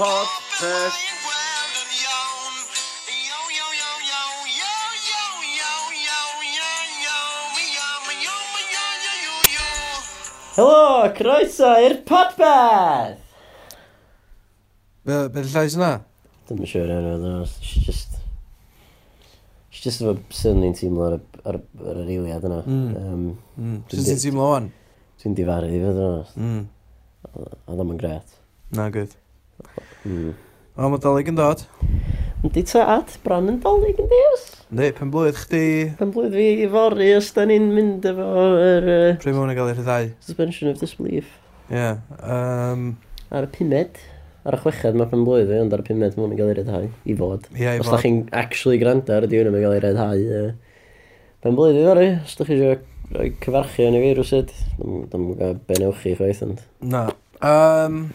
Podpeth. Helo, croeso i'r podpeth! Be, be llais yna? Dwi'n siŵr sure iawn o'n o'n just... She's just efo syrni'n teimlo ar, ar, ar yr eiliad yna. Mm. Um, mm. Sut ti'n teimlo o'n? Dwi'n difaru i fod yna. Mm. Oedd o'n gret. Na, good. Mm. O, mae dalig yn dod. Yndi ta at, bron yn dalig yn diws. Yndi, pen blwydd chdi... Pen blwydd fi i fori os da ni'n mynd efo yr... uh, Pryd mwyn i gael ei rhyddau. Suspension of disbelief. Ie. Yeah, um... Ar y pumed. Ar y chweched mae pen blwydd fi, ond ar y pumed mwyn i gael ei rhyddhau. I fod. Ie, yeah, i fod. Os da chi'n actually gwrando ar y diwn yn gael ei rhyddhau. Uh, pen blwydd fi fori, os da chi eisiau rhoi cyfarchu yn y fi rwysyd. Dwi'n gwybod benewch chi chwaith, ond... Na. Um,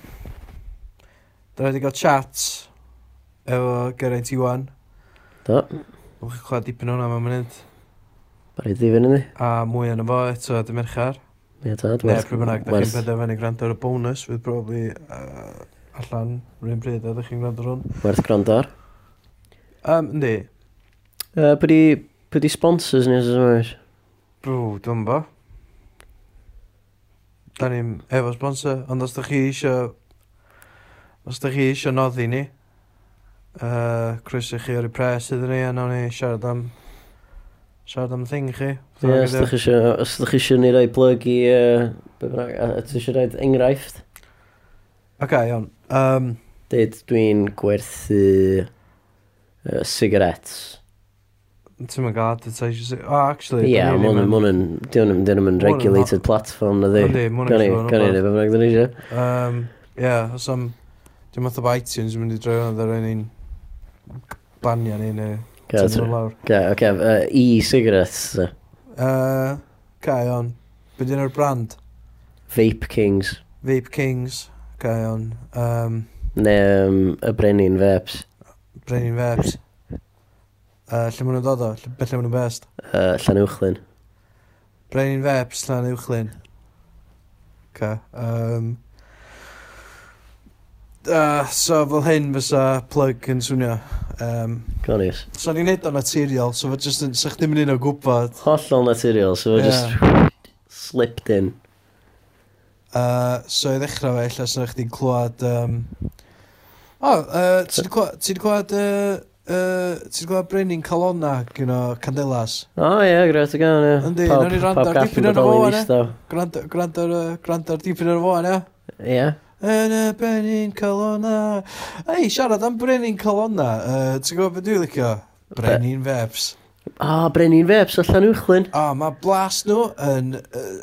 Da wedi cael chat efo Geraint Iwan. Do. Nwch chi'n clywed dipyn o'na mewn munud. Bari ddifyn yni. A mwy yn y fo eto dy merchar. Ie, yeah, da. Neu pryd bynnag, da chi'n penderfynu gwrando ar y bonus, fydd probably uh, allan rhywun bryd a da chi'n gwrando ar hwn. Werth gwrando ar? Um, yndi. Uh, Pwy di sponsors ni os ydym oes? Brw, dwi'n bo. Da ni'n efo sponsor, ond os da chi eisiau Os da chi eisiau noddi ni, uh, croeso chi ar y pres iddyn ni, a nawn ni siarad am siarad am thing chi. Ie, os da chi eisiau ni roi plug i, uh, ti eisiau roi enghraifft? Ok, okay, iawn. Um, Dyd, dwi'n gwerthu uh, cigarettes. Ti'n mynd gael advertising? Oh, actually... Ie, yeah, mwyn yn... Dyn nhw'n regulated platform na ddi. Yndi, mwyn yn... Gan i, gan i, gan i, gan i, gan i, gan i, gan i, gan i, Dwi'n math o iTunes yn mynd i droi ond ar un banio ni neu tynnu lawr. Ga, oce, e-cigarettes. Ga, on. Be dyn nhw'r brand? Vape Kings. Vape Kings, ga, on. Um, neu um, y Brenin Vapes. Brenin Vapes. Uh, lle maen nhw'n dod o? Beth lle maen nhw'n best? Uh, llan uwchlyn. Brenin Vapes, llan uwchlyn. Ca. Um, Uh, so fel hyn fysa plug yn swnio. Um, Gonis. So ni'n neud o naturiol, so fe just yn, sa chdi'n mynd un o gwybod. Hollol naturiol, so fe yeah. just slipped in. Uh, so i ddechrau fe, illa sa chdi'n clywed... Um, o, oh, uh, ti wedi clywed... Uh, Uh, ti'n clywed Brenin Calona gyno you know, Candelas? O oh, ie, yeah, gret o gael, ie. Yndi, nawr ni rand ar dipyn ar y fo, ie. Gwrand ar dipyn ar y fo, ie. Ie yn y brenin colonna. Ei, siarad am brenin colonna, uh, ti'n gwybod beth dwi'n licio? Brenin Febs. O, ah, brenin Feps, allan uwchlyn. O, ah, mae blas nhw yn... Uh,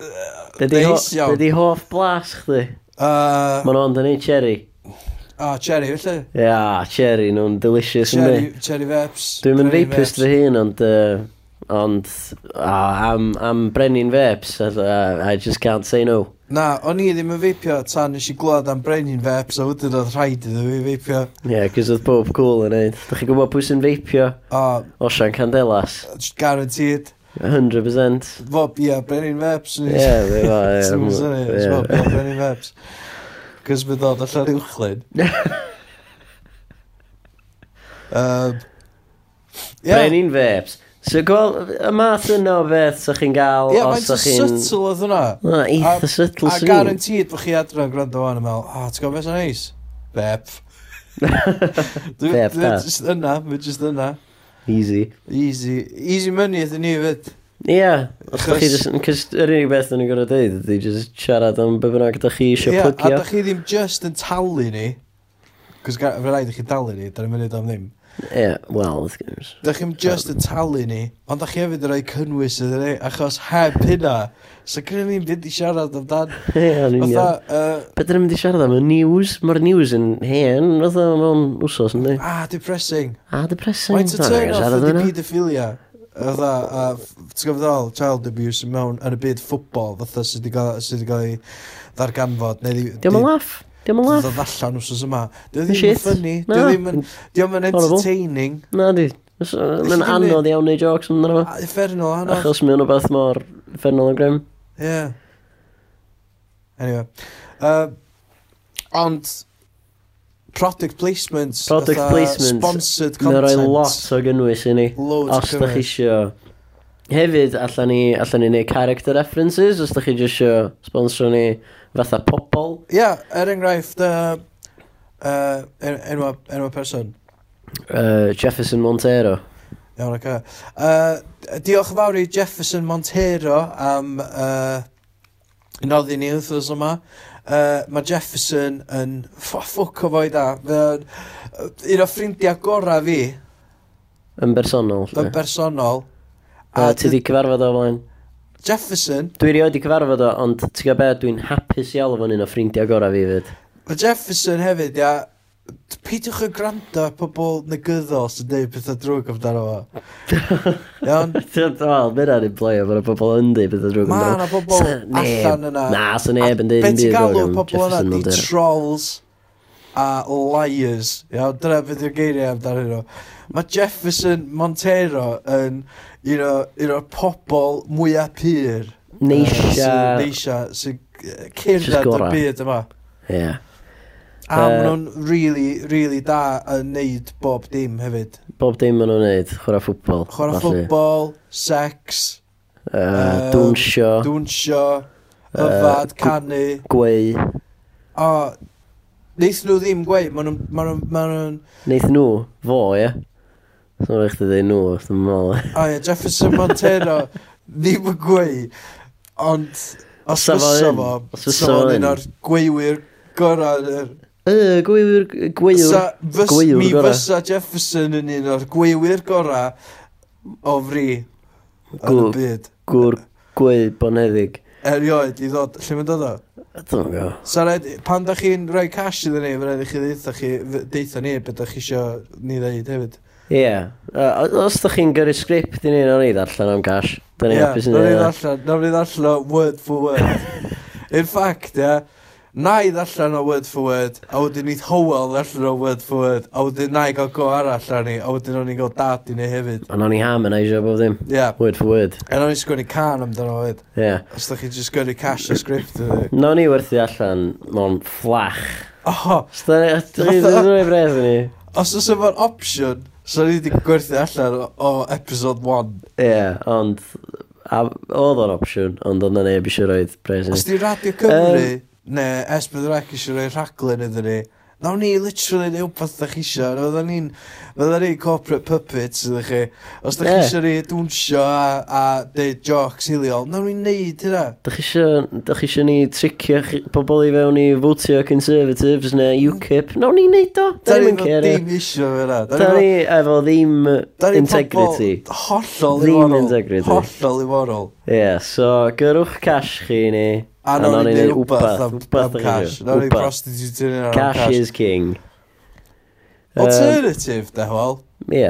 uh, Dydy ho, hoff blas chdi. Uh, Mae'n ond yn ei cherry. O, oh, cherry, felly? Ia, yeah, cherry, nhw'n delicious. yn Cherry, cherry febs. Dwi'n mynd vapist fy hun, ond... Uh, Ond, oh, am, am brenin veps, I, I just can't say no. Na, o'n i ddim yn feipio tan nes i glwad am brenin veps, a wedyn oedd rhaid iddo fi feipio. Ie, yeah, cos oedd bob cool yn neud. Dach chi'n gwybod pwy sy'n feipio? O. Osian Candelas. Just Guaranteed. 100%. Fob, ie, yeah, brenin veps. Ie, fe fa, ie. Ti'n mwyn Fob, ie, brenin veps. Cos fe ddod allan uwchlyn. um, yeah. Brenin veps. So gweld, y math yna o beth sa'ch chi'n gael yeah, os sa'ch chi'n... Ie, mae'n subtle oedd hwnna. Na, eitha subtle sy'n. A garantid bod chi adro'n gwrando o'n ymwneud, o, ti'n gwybod beth sy'n neis? Bep. Bep, da. Just yna, mae'n just yna. Easy. Easy. Easy money ydyn ni fyd. Ie. Cos yr unig beth yn y gorau dweud ydy just siarad am be bynnag da chi eisiau plygio. Ie, a da chi ddim just yn talu ni. Cos fe rhaid i chi dalu ni, da ni'n mynd am ddim. Ie, wel, wrth gwrs. Da chi'n just yn talu ni, ond da chi hefyd yn rhoi cynnwys ydyn ni, achos heb hynna, so gyda ni'n mynd i siarad amdan. Ie, yn union. Be dyn ni'n mynd i siarad am y news? Mae'r news yn hen, oedd o mewn wsos, ynddi? Ah, depressing. Ah, depressing. Mae'n turn off ydi pedophilia. Fytha, a, ti'n gwybod ddol, child abuse yn mewn yn y byd ffwbol, fatha sydd wedi cael ei ddarganfod. Di, Diolch yn laff. Diolch yn laff. Dod allan wrth yma. Diolch ddim yn ffynnu. Diolch ddim yn entertaining. Na di. Mae'n anodd iawn neu jocs yn yma. Effernol anodd. Achos mae'n rhywbeth mor ffernol yn grym. Ie. Yeah. Anyway. Uh, ond, product placements. Product placements. Sponsored content. Neu roi lot o gynnwys i ni. Loads os da chi isio. Hefyd, allan ni, allan ni neud character references, os da chi isio sponsor ni fatha pobl. Ia, yeah, er enghraifft, uh, uh, en enwa, enwa person. Uh, Jefferson Montero. Iawn, ac okay. uh, Diolch yn fawr i Jefferson Montero am uh, noddi ni wrthos yma. Uh, mae Jefferson yn ffwc o foi da. Uh, un o ffrindiau gorau fi. Yn bersonol. Yn bersonol. A, a ti di cyfarfod o flaen? Jefferson... Dwi rioed i cyfarfod o, ond ti'n gael beth, dwi'n hapus i alw fo'n un o ffrindiau gorau fi fyd. Mae Jefferson hefyd, ia, peidiwch yn gwrando ar pobl negyddol sy'n dweud pethau drwg amdano fo. Iawn? Ti'n Wel, mynd ar un play, mae'n pobl yn dweud pethau drwg amdano. Mae yna pobl allan yna. Na, sy'n neb yn dweud yn dweud. Beth i galw pobl yna, di trolls a liars. Iawn, dyna beth yw'r geiriau amdano nhw. Mae Jefferson Montero yn you know, un o'r pobol mwyaf pyr. Neisia. Uh, Neisia, sy'n cyrraedd y byd yma. Ie. Yeah. A uh, maen nhw'n really, really da yn neud bob dim hefyd. Bob dim maen nhw'n neud, chwarae ffwbol. Chwarae ffwbol, sex. Uh, um, dwnsio. Dwnsio. Yfad, uh, canu. Gweu. O, Neith nhw ddim gweud, maen nhw'n... Ma nhw, ma nhw... Neithyn nhw, fo, ie. So rhaid chdi dweud nhw, os ddim mol. O ie, Jefferson Montero, ddim yn gweud, ond os fysa fo, os fysa fo un o'r gweiwyr gorau. Y, gweiwyr, gweiwyr, gweiwyr Mi fysa Jefferson yn un o'r gweiwyr gorau o fri yn y byd. Gwr, gweud boneddig. Erioed, i ddod, lle mae'n dod o? Dwi'n go. So red, pan da chi'n rhoi cash iddyn ni, fe rhaid i chi ddeitha chi, deitha ni beth da chi isio ni ddeud hefyd. Ie. Yeah. Os da chi'n gyrru sgript i ni, nawn ni ddarllen am cash. Da ni'n yeah, hapus i ni. Nawn ni ddarllen, nawn ni ddarllen word for word. In fact, ie, yeah, na i ddarllen o word for word, a wedyn i Howell ddarllen o word for word, a wedyn na i gael go arall ar ni, a wedyn o'n i'n gael dad i ni hefyd. A o'n i ham yn eisiau bob ddim, yeah. word for word. A o'n i'n sgwini can amdano fyd. Yeah. Os da chi just sgwennu cash o script ydy. o'n ni werthu allan, mo'n fflach. Oh! Os da ni'n i ni. Os oes efo'r option, so ni wedi gwerthu allan o episode 1. Ie, yeah, ond... Oedd o'n opsiwn, ond oedd na neb eisiau roed pres i ni. Os di Radio Cymru... Um, ne, es bydd yr eisiau rhoi rhaglen iddyn ni, Nawn ni literally neu wbeth da chi isio. Roedden ni'n roedden ni corporate puppets ydych chi. Os da chi isio ni dwnsio a, a deud jocs hiliol, nawn ni'n neud hynna. Da chi isio, da chi isio ni tricio pobl i fewn i votio Conservatives neu mm. UKIP, nawn ni'n neud o. Da ni'n cael. Da ni'n isio hynna. Da ni efo ddim integrity. hollol i warol. Hollol i warol. Ie, yeah, so gyrwch cash chi ni. A nawn ni'n neud wbath am, am cash. Nawn ni'n prostitute yn cash. Cash is king. Alternative, da wel. Ie.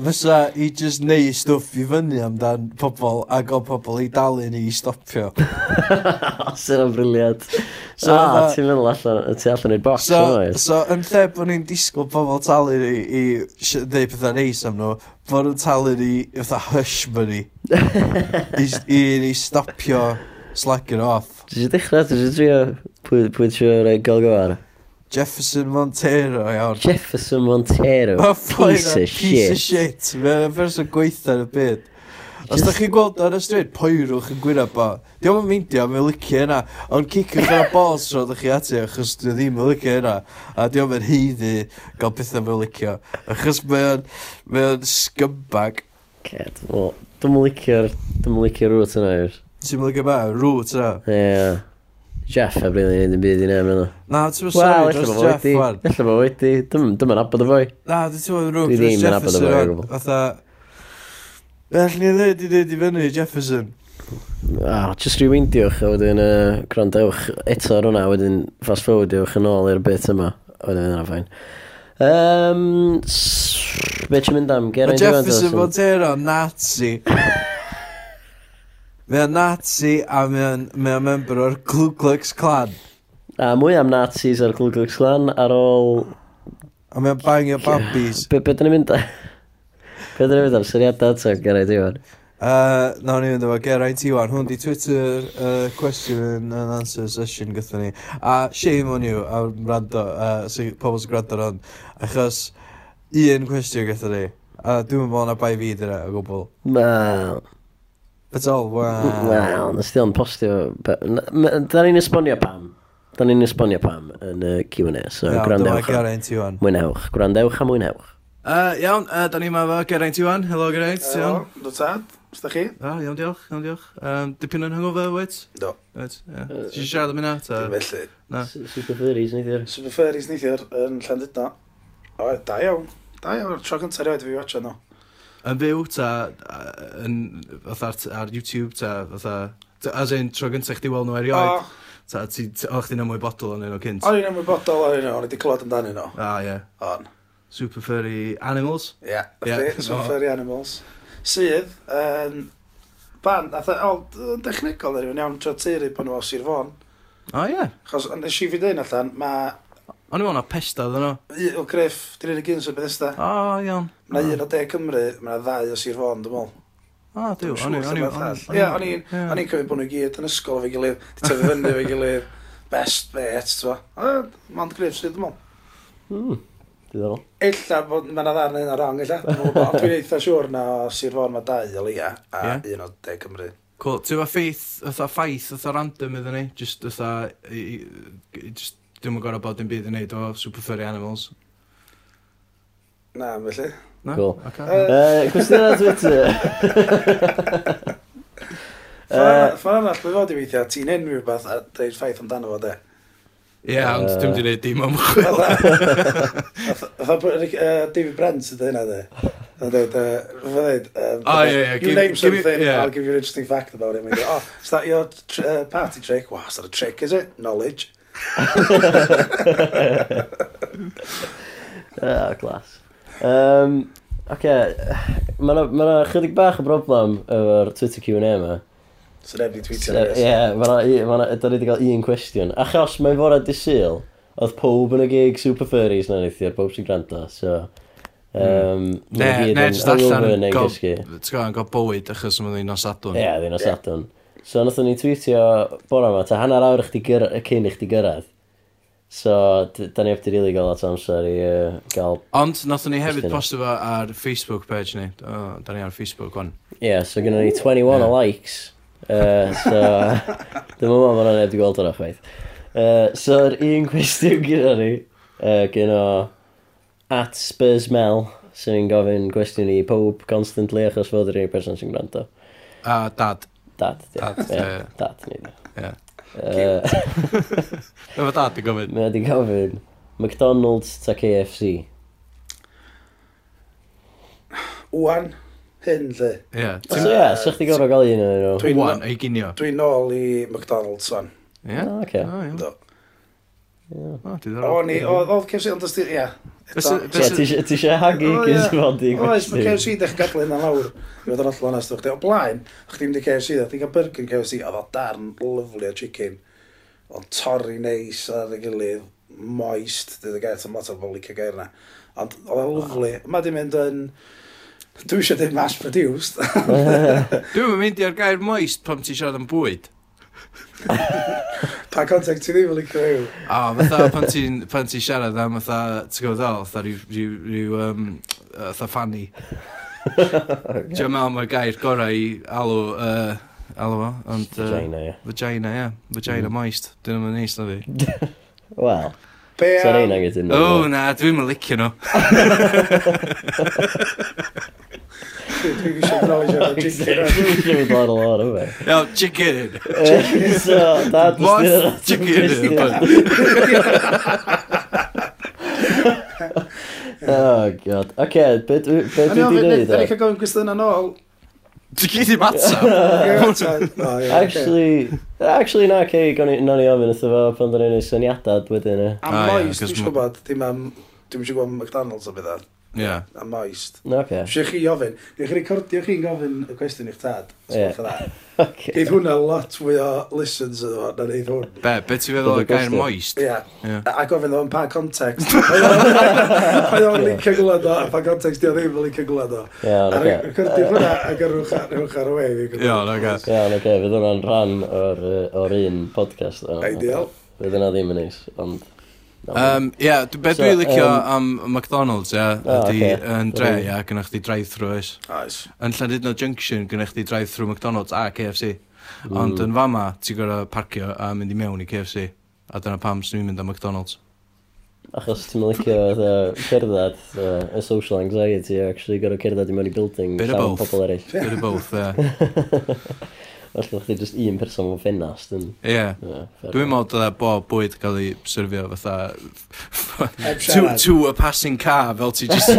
Fysa i just neu stwff i fyny amdan pobl a gael pobl i dalu ni i stopio. Sy'n o'n briliad. So, ah, ti'n meddwl allan, ti allan i'r box. So, so yn lle bod ni'n disgwyl pobl talu ni i ddeud pethau neis am nhw, bod nhw'n talu ni i fatha hush money i, i ni stopio Slacking off. Ti eisiau dechrau, Ti eisiau trio pwy, pwy eisiau rhoi gael gofar. Jefferson Montero, iawn. Jefferson Montero, piece of shit. Piece of shit, mae'n person gweitha yn y byd. Os da chi'n gweld ar y stryd, poerwch yn gwirab o. Diolch yn meindio, mae'n licio yna. Ond cicwch ar y bol sro da chi ati, achos dwi ddim yn licio yna. A diolch yn heiddi gael pethau mae'n licio. Achos mae'n mae scumbag. Ced, wel, dwi'n licio'r... Dwi'n licio'r rwt yna, yw'r. Ti'n mynd gyda rŵt yna. Ie. Jeff a brili yn y byd i nefn yna. Na, ti'n mynd sori dros Jeff wan. Ella fo wedi, dyma abod o fwy. Na, ti'n mynd rŵt dros Jefferson wan. Fatha... Felly ni ddweud i ddweud i fyny Jefferson. Ah, just rewindiwch a wedyn uh, grandewch eto ar hwnna, wedyn fast forwardiwch yn ôl i'r bit yma. Wedyn yna fain. Um, be ti'n mynd am? Geraint Jefferson Montero, Nazi. Mae o'n Nazi a mae o'n mae member o'r Ku Klux Klan. A mwy am Nazis ar Ku Klux Klan ar ôl... A mae o'n bangio babis. Be, be dyn ni'n mynd... am? Be dyn ni'n mynd am syniadau ato Geraint Iwan? Uh, na no, ni fynd efo Geraint Iwan, hwn di Twitter uh, question and answer session gyda ni. A shame on you a rando, uh, sy, pobl sy'n gwrando ron. achos un cwestiwn gyda ni. A dwi'n meddwl na bai fi dyna o gwbl. Wel... No all, wow. Wel, nes di o'n postio... Da ni'n esbonio pam. Da ni'n esbonio pam yn y Q&A, so no, gwrandewch. Geraint Iwan. Mwynewch, gwrandewch a mwynewch. Uh, iawn, uh, da ni yma efo Geraint Iwan. Helo Geraint, uh, iawn. Do tad, os da chi? Da, iawn diolch, iawn diolch. Um, dipyn yn hangover, wyt? Do. Wyt, ie. Ti'n siarad am hynna? Felly. Na. Super Furries neithiwr. Super Furries neithiwr yn Llandudno. O, da iawn. Da iawn, tro gyntaf erioed fi watcha nhw. No. Yn byw, ta, yn, fatha, ar YouTube, ta, fatha, as in, tro gyntaf chdi weld nhw erioed. Oh. Ta, ti, o, chdi'n ymwybodol yn un o cynt? O'n i'n ymwybodol o'n un o'n i wedi clywed amdano nhw. Ah, ie. On. Super furry animals. Ie, yeah, yeah. super furry animals. Sydd, um, ban, a e, o, yn dechnegol, dwi'n iawn, tro teiri pan nhw o Sir Fôn. O, ie. Chos, nes i fi dweud allan, mae O'n i'n meddwl na pesta ddyn nhw. O Griff, di'r unig gyns o Bethesda. O, iawn. Mae un o De Cymru, mae ddau o Sir Fôn, dwi'n meddwl. O, diw, Dwi'n o'n siŵr i'n... o'n i- rhywbeth. Ie, o'n i'n Ie. o'n i'n cymryd bod nhw i gyd yn ysgol efo'i gilydd, di tyfu fyny efo'i gilydd, best bet, ti'n fo. Mond Griff sydd, dwi'n meddwl. Mm, diddorol. Ella bod mae'n ddarn un o rong, ella. Ond dwi'n eitha siŵr na o Sir Fôn mae dau o Lia a Ie. un o De Cymru. Cool. Ti'n fa ffeith, ytha ffaith, ytha random iddyn ni. Just ytha, i- i- just Dwi'n yn gorau bod dim byd yn neud o Super Furry Animals. Na, felly. Na? Cool. Okay. Uh, Cwestiwn ar Twitter. Ffa'n arall, mae fod i weithio, ti'n enw rhywbeth a dweud ffaith amdano fo, de? Ie, yeah, ond eh. uh... dwi'n di wneud dim ymchwil. David Brent sydd hynna, de. Yn dweud, dweud, ah, you name something, yeah. I'll give you an interesting fact about it. Go, Oh, is that your tr uh, party trick? Wow, is that a trick, is it? Knowledge oh, glas. Um, Oce, mae yna ma chydig bach o broblem efo'r Twitter Q&A yma. So neb di tweetio ni. Ie, da ni wedi cael un cwestiwn. Achos mae'n fora disil, oedd pob yn y gig Super Furries na neithio, pob sy'n gwrando, so... Um. Ne, ne, jyst allan yn gael bywyd achos mae'n ddyn o Sadwn. Ie, ddyn o Sadwn. Yeah. So nath ni tweetio bore yma, ta hanner awr chdi cyn i chdi gyrraedd. So, da ni eftir rili gael at amser i uh, gael... Ond, nath ni hefyd postio fo ar Facebook page ni. Oh, da ni ar Facebook, on. Ie, yeah, so gynnu ni 21 o likes. Uh, so, dyma yma fan o'n wedi gweld hwnna chwaith. Uh, so'r un cwestiwn gyda ni, uh, gyn at Spurs Mel, sy'n ni'n gofyn cwestiwn i pob constantly achos fod yr un person sy'n gwrando. A uh, dad. Dad. Dad. Ie, dad ni. Ie. Mae dad i gofyn. Mae dad yn gofyn. McDonald's ta KFC? Wan, hyn dde. Ie. So ie, sa'ch ti gorfod gael un o'n nhw? Wan, ei ginio. Dwi'n nôl i McDonald's o'n. Ie? O, oce. O, diddorol. Oedd KFC ond ysdi, ie. Ti eisiau hagu cyn sy'n fod i? Oes, mae KFC ddech gadlu yna lawr. I fod yn oll onest o'ch o blaen, o'ch ddim di KFC, o'ch ddim cael burger KFC, oedd o darn lyflu o chicken. Ond torri neis ar y gilydd, moist, dwi wedi gael, lot o bobl licio gair yna. Ond oedd o lyflu. Mae di mynd yn... Dwi eisiau ddim mass produced. Dwi'n mynd i'r gair moist pam ti siarad yn bwyd. Pa contact ti ddim yn licio yw? O, fatha pan ti'n pan ti siarad am fatha, ti'n gwybod ddol, fatha rhyw, rhyw, rhyw um, fatha ffani. Ti'n meddwl mae'r gair gorau i alw, uh, alw fo, ond... Uh, vagina, ie. Yeah. Vagina, ie. Yeah. Vagina mm. moist. Dyn nhw'n neis na fi. Wel. Be so am... Reina O, na, dwi'n mynd licio nhw. Dwi'n gwybod knowledge o'r chicken. Dwi'n gwybod lot o'r fe. No, chicken. So, dad... Most chicken. Oh, god. Oce, okay, beth dwi wedi gwneud? cael gofyn gwestiwn yn ôl. Ti gyd i matab? Oh, actually, actually na, Cei, gawn ni ofyn wrtho fo pan da ni'n ei syniadad wedyn. Am Moes, dwi'n gwybod, dim am, dwi'n gwybod McDonald's o bydda. Yeah. A moist. Okay. Sio chi ofyn, neu chi recordio chi'n gofyn y cwestiwn i'ch tad. Yeah. okay. Geith hwnna lot fwy o listens ydw na neith hwn. Be, be ti'n feddwl y gair moist? Ia. Yeah. A gofyn o'n pa context. Mae o'n licio gwlad o, a pa context di o ddim yn licio gwlad o. Ia, oce. Recordio hwnna a gyrwch ar y we. Ia, oce. Ia, oce. Fydd hwnna'n rhan o'r un podcast. Ideal. Fydd hwnna ddim yn neis, ond... Um, ie, yeah, beth so, dwi'n licio um, am McDonald's, ie, yeah, ydy oh, yn dre, ie, gynnwch chi drive-thru oes. Oes. Yn Llandudno Junction, gynnwch chi drive-thru McDonald's a KFC. Mm. Ond yn fama, ti'n gorau parcio a mynd i mewn i KFC. A dyna pam sy'n mynd am McDonald's. Achos ti'n licio cerdded, y social anxiety, actually gorau cerdded i mewn i building, llawn pobl eraill. Bit of both, ie. Felly chdi just un person mewn ffenast yn... Ie. Dwi'n meddwl dda bob bwyd cael ei syrfio fatha... to, to a passing car fel ti just...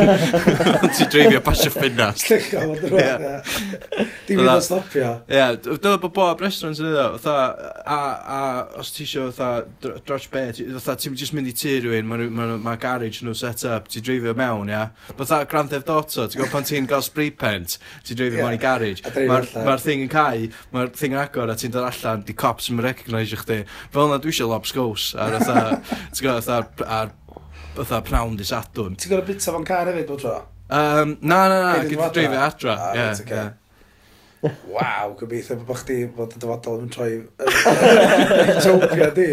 ti dreifio pasio ffenast. Llygo, mae'n drwy'n Dim yn stopio. Ie, dyna bod bob restaurant yn edrych. Fatha, a, a os ti eisiau fatha dros be, fatha ti'n just mynd i tu rhywun, mae ma, ma garage nhw set up, ti dreifio mewn, ia. Fatha Grand Theft Auto, ti'n gwybod pan ti'n gael spray paint, ti dreifio yeah. mewn i garage. Mae'r ma thing yn cael, mae'r thing agor a ti'n dod allan, di cops yn recognise chdi. Fel yna, dwi eisiau lobs gos, ar ytha, ti'n gwybod, ar ytha pnawn di sadwn. Ti'n gwybod bita fo'n car hefyd bod tro? Um, na, na, na, gyda dreifio adra. Ah, yeah, right, okay. yeah. Waw, gobeithio bod chdi bod y dyfodol yn troi Utopia di.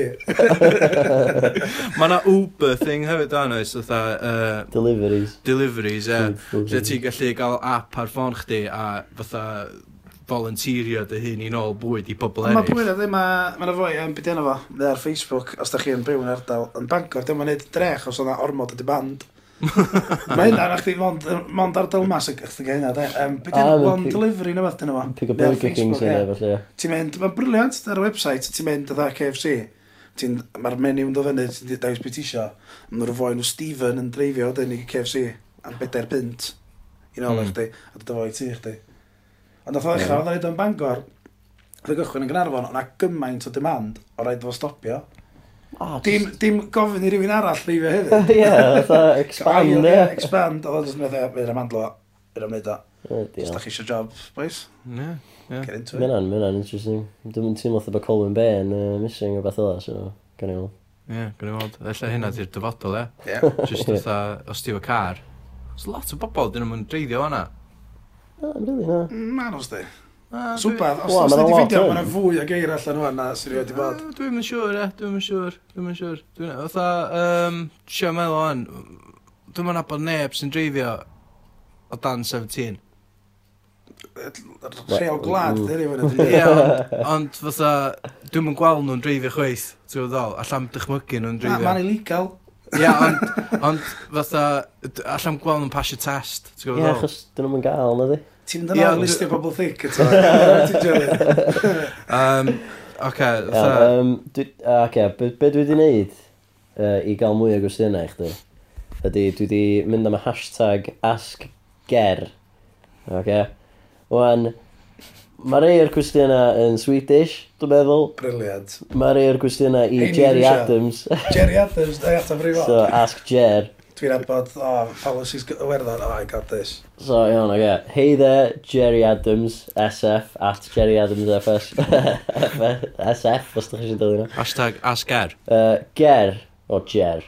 Mae na Uber thing hefyd dan oes, otha... Uh, deliveries. Deliveries, ie. Yeah. Lle ti'n gallu gael app ar ffôn chdi a fatha volunteerio dy hun i nôl bwyd i pobl eraill. Mae bwyd o ddim a... Mae yna fwy yn byd yna fo. Mae ar Facebook, os da chi yn byw yn ardal yn Bangor, dyma wneud drech os o'na ormod ydy band. mae hynna, na chdi mond, mond ardal mas y chdi gael hynna, de. Um, byd yna, one delivery na fath dyna fo. Pick up Burger Kings yna, felly. Ti'n mynd, mae'n briliant ar y website, ti'n mynd ydda KFC. Mae'r menu yn dod fyny, ti'n dewis beth isio. Mae'n rhoi nhw Stephen yn dreifio, dyn i KFC, am bedair pint. You know, mm. chdi, a dod o fo i ti, chdi. Ond oedd o ddechrau, oedd o'n neud o'n bangor, oedd y gychwyn yn Gynarfon, o'na gymaint o demand o rhaid fo stopio. Oh, dim, dim gofyn i rywun arall leifio hefyd. Ie, oedd expand. Ie, expand. Oedd o'n just meddwl, fydd am andlo, fydd am neud o. Os da chi eisiau job, boys. Ie. Get into it. Mae'n mae'n interesting. Dwi'n teimlo bod Colin Bain uh, missing o beth oedd, so gan i weld. Ie, gan i weld. Efallai hynna di'r dyfodol, ie. Ie. Just oedd, os ti efo car. Os lot o bobl, dyn nhw'n dreiddio o'na. Na, really, mm, na. Na, nos di. Swbath, os oes wedi fideo, mae yna fwy o geir allan nhw na sy'n rhaid i bod. Dwi'n mynd siŵr, e, dwi'n mynd siŵr, dwi'n mynd siŵr. Dwi'n mynd, fatha, um, tio meddwl o'n, dwi'n mynd abod neb sy'n dreifio o dan 17. Rheol glad, dyn ni fyny. Ie, ond fatha, dwi'n mynd gweld nhw'n dreifio chweith, ti'n gwybod ddol, a llam dychmygu nhw'n dreifio. Mae'n illegal. Ie, ond, ond fatha, allan gweld nhw'n pasio test. ti'n Ie, yeah, achos dyn nhw'n gael, na di? Ti'n dyna yeah, listio bobl thic eto. um, Oce, okay, fatha... Um, Oce, be, be dwi wedi wneud uh, i gael mwy o gwestiynau i chdi? Ydy, dwi wedi mynd am y hashtag AskGer. Oce? Okay? Wan, Mae rei o'r cwestiynau yn Swedish, dwi'n meddwl. Briliant. Mae rei o'r cwestiynau i Ein Jerry Adams. Jerry Adams, da i ataf rhywbeth. So, ask Jer. Dwi'n abod, oh, policies werddon, oh, I got this. So, iawn, oge. Okay. Hey there, Jerry Adams, SF, at Jerry Adams FS. SF, os ydych chi eisiau dod Hashtag ask Ger. Uh, ger, o oh, Jer.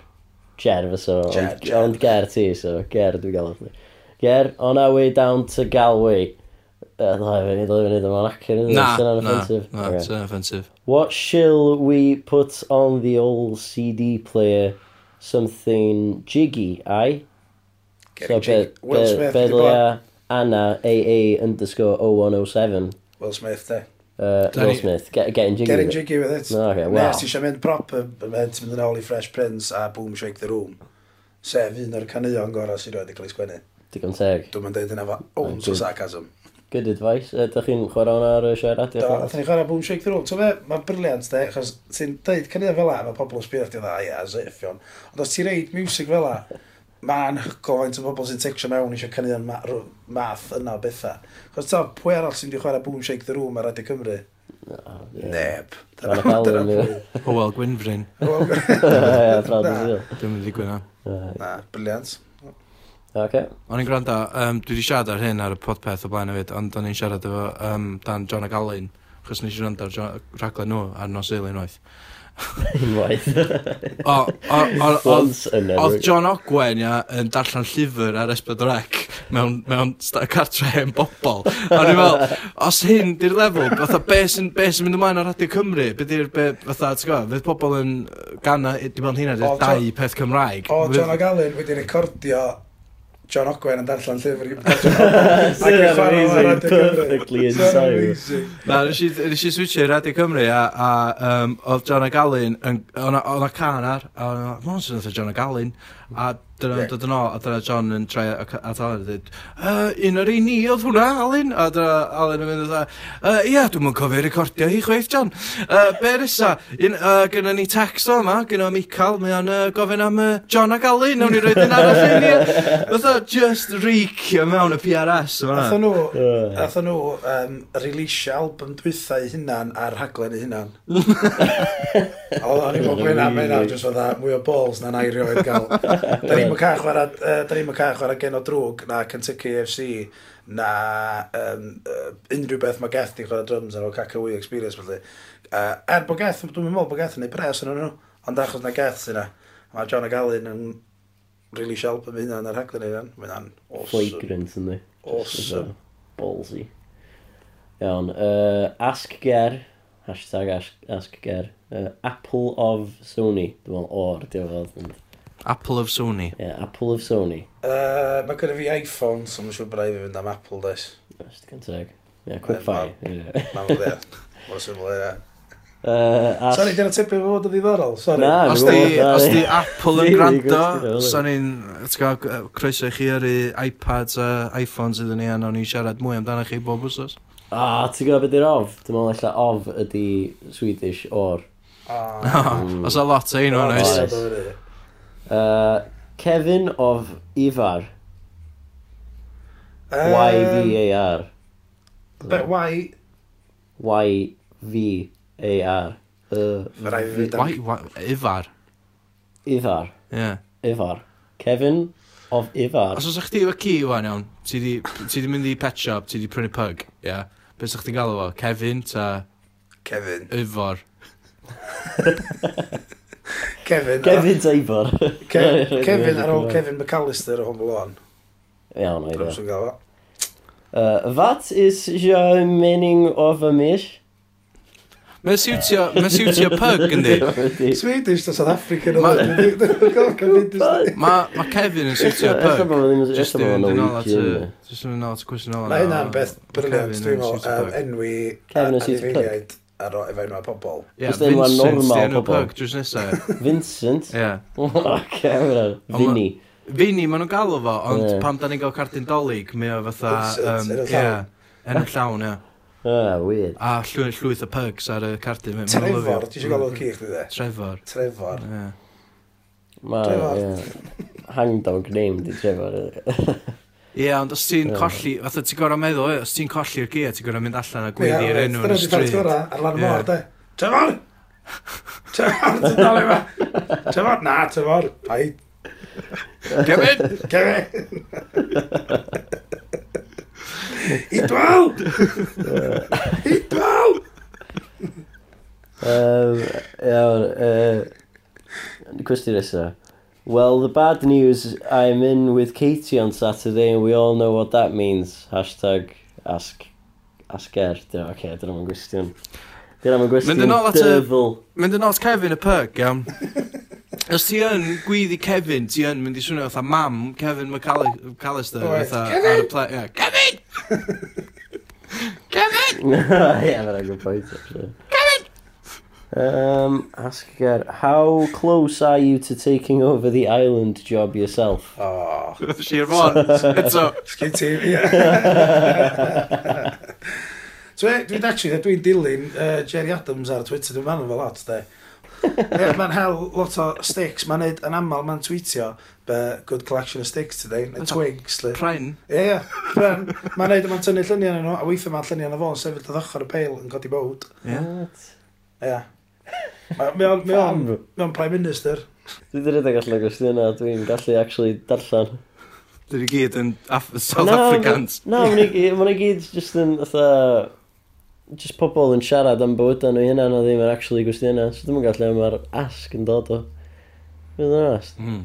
Jer, fyso. Jer, Jer. Ond Ger ti, so Ger dwi'n gael. Ger, on our way down to Galway. Yeah, dwi'n gwneud yma'n acen ydyn. Na, na, na, sy'n offensif. What shall we put on the old CD player? Something jiggy, ai? So, be, be, Smith, be, Anna AA underscore 0107. Will Smith, de. Uh, Will Smith, get, getting jiggy Getting jiggy with it. No, okay, wow. Nes, ti eisiau mynd proper, mynd ti'n mynd yn ôl i Fresh Prince a Boom Shake the Room. Sef un o'r caneuon gorau sydd wedi cael ei sgwennu. Digon teg. Dwi'n mynd dweud yna fo, oh, so sarcasm. Good advice. Ydych chi'n chwarae hwnna ar y siar radio? Do, nath ni chwarae Boom Shake Through. So fe, mae'n briliant, de, achos ti'n dweud cynnydd fel la, mae pobl yn sbio chdi dda, ia, zeffion. Ond os ti'n reid music fel la, mae'n hygo faint o bobl sy'n tecsio mewn eisiau cynnydd ma math yna o bethau. Chos ta, pwy arall sy'n di chwarae Boom Shake the room ar Radio Cymru? No, yeah. Neb. Howell Gwynfrin. Howell Gwynfrin. Dwi'n mynd i gwyna. Na, briliant. Okay. O'n i'n gwrando, um, dwi wedi siarad ar hyn ar y podpeth o blaen hefyd, ond o'n i'n siarad efo um, dan John ag Alun, chos nes i gwrando ar rhaglen nhw ar nos eilun waith. Unwaith. Oedd John Ogwen ia, yn darllen llyfr ar Esbyd Rec mewn, mewn cartre yn bobl. A ni'n fel, os hyn di'r lefel, fatha beth sy'n be sy mynd ymlaen ar Radio Cymru, be di'r be, fatha, ti'n gwybod, fydd pobl yn gana, dim ond hynna, dau peth Cymraeg. O, John Ogalen wedi recordio John Ogwen yn darllen llyfr i John Ogwen. Perfectly inside. Na, nes i switio i Radio Cymru a, a um, oedd John O'Gallin, oedd o'n a can ar, a o'n o'n o'n o'n John o'n A dyna dod yn ôl, a dyna John yn troi at Alan a dweud, uh, un o'r un ni oedd hwnna, Alan? A dyna Alan yn mynd, uh, ia, dwi'n mwyn cofio recordio hi chweith, John. Uh, be nesa, un, uh, gynna ni text o yma, gyda Michael, mae o'n uh, gofyn am uh, John ac Alan, nawn ni roed yn arall un i. Fytha, just reicio mewn y PRS yma. Atho nhw, atho nhw, um, release album dwythau hynna'n a'r rhaglen eu hynna'n. Oedd o'n i'n gwybod gwyna, mae'n awr, jyst fydda mwy o balls na'n airio oed gael. da ni'n cael chwarae, uh, da ni'n cael chwarae gen o drwg na Kentucky FC na um, uh, unrhyw beth mae Geth di chwarae drums ar o caca wy experience felly. Uh, er bod Geth, dwi'n meddwl bod Geth yn ei pres yn nhw, ond achos na Geth sy'n Mae John Agalyn yn really sialp yn mynd ar haglen ei fan. Mae'n awesome. Flagrant yn di. Awesome. Ballsy. Iawn. Uh, ask Ger. Hashtag ask, ask Ger. Uh, Apple of Sony. Dwi'n meddwl o'r diwedd. Apple of Sony. Ie, yeah, Apple of Sony. Uh, mae gyda fi iPhone, so mae'n siŵr bod rhaid i fynd am Apple, des. Just gynteg. Ie, quick fire. Mae'n dweud. Mae'n syml e, Uh, Sorry, dyna tebyg fo fod yn ddiddorol. Sorry. Na, os di, os di Apple yn gwrando, so'n i'n croeso i chi ar iPads a iPhones iddyn ni a nawn ni siarad mwy amdano chi bob wrsos. A, ti'n gwybod beth yw'r of? Dwi'n meddwl allan of ydi Swedish or. Ah, os a lot o un o'n oes. Uh, Kevin of Ifar. Um, Y-V-A-R. But why... Y-V-A-R. Uh, Ifar. Ifar. Yeah. Ifar. Kevin of Ifar. Os oes chdi efo ci wan iawn, ti di, ti di mynd i pet shop, ti di prynu pug, ia? Yeah? Be sa'ch chdi'n galw fo? Kevin ta... Kevin. Ifar. Kevin. Kevin Teibor. Kevin ar ôl Kevin McAllister o Home Alone. Iawn, o'i dda. Uh, what is your meaning of a mish? Mae'n siwtio, mae siwtio pug yndi. Swedish to South African. Mae ma Kevin yn siwtio pug. Just uh, yn ôl at y... Just yn ôl at y cwestiwn ola. Mae hynna'n beth briliant, dwi'n meddwl, enwi... Kevin yn siwtio pug ar o efo enw pobol. Ie, Vincent, di enw pug, drws nesaf. Vincent? Ie. Ac efo'r Vinny. Vinny, maen nhw'n galw fo, ond yeah. pam da ni'n gael cartyn dolyg, mae o fatha... Vincent, Um, ie, enw llawn, ie. Ah, weird. A llwyth, llwyth o pugs ar y cardyn. Trevor, ti eisiau galw ci chdi de? Trefor. Trefor. Ie. Trevor. Hangdog name di Trevor. Ie, yeah, ond os ti'n colli, fatha ti'n gorau meddwl, os ti'n colli'r gia, ti'n gorau mynd allan a gwyddi i'r enw yn y stryd. Dyna ar lan y môr, de. Tyfor! Tyfor, ti'n dal efo. Tyfor, na, tyfor. Paid. Kevin! Kevin! Idwal! Idwal! Iawn, cwestiwn nesaf. Well, the bad news, I'm in with Katie on Saturday and we all know what that means. Hashtag ask, ask er. Dyna, okay, dyna mae'n gwestiwn. Dyna mae'n gwestiwn dyfl. Mynd yn ôl Kevin y perk, iawn. Os ti yn gwyddi Kevin, ti yn mynd i swnio fatha mam Kevin McAllister. Right. Fatha, Kevin! Ar y yeah. Kevin! Kevin! Ie, yeah, mae'n good point, actually. Kevin! Um, ask again. How close are you to taking over the island job yourself? Oh, sheer one. Eto. Sgyn ti, ie. So, eh, dwi'n actually, eh, dwi'n dilyn uh, Jerry Adams ar Twitter, dwi'n fanno fel lot, de. yeah, mae'n hel lot o sticks, mae'n neud yn aml, mae'n tweetio but good collection of sticks today, neu twigs. Pren? Ie, ie. Pren. Mae'n neud, mae'n tynnu lluniau nhw, a weithio mae'n lluniau yn y fo'n sefyll o ddochr y peil yn codi bod. Ie. Yeah. Ie. Yeah. Mae'n Prime Minister. Dwi wedi rhedeg allan o gwestiwn yna, dwi'n gallu actually darllen. Dwi wedi gyd yn Af South na, Africans. Na, mae'n i gyd just yn fatha... Just pobl yn siarad am bywydau nhw hynna, na ddim yn actually gwestiynau. So dwi'n gallu am mae'r ask yn dod o. Fydd yn ast. Mm.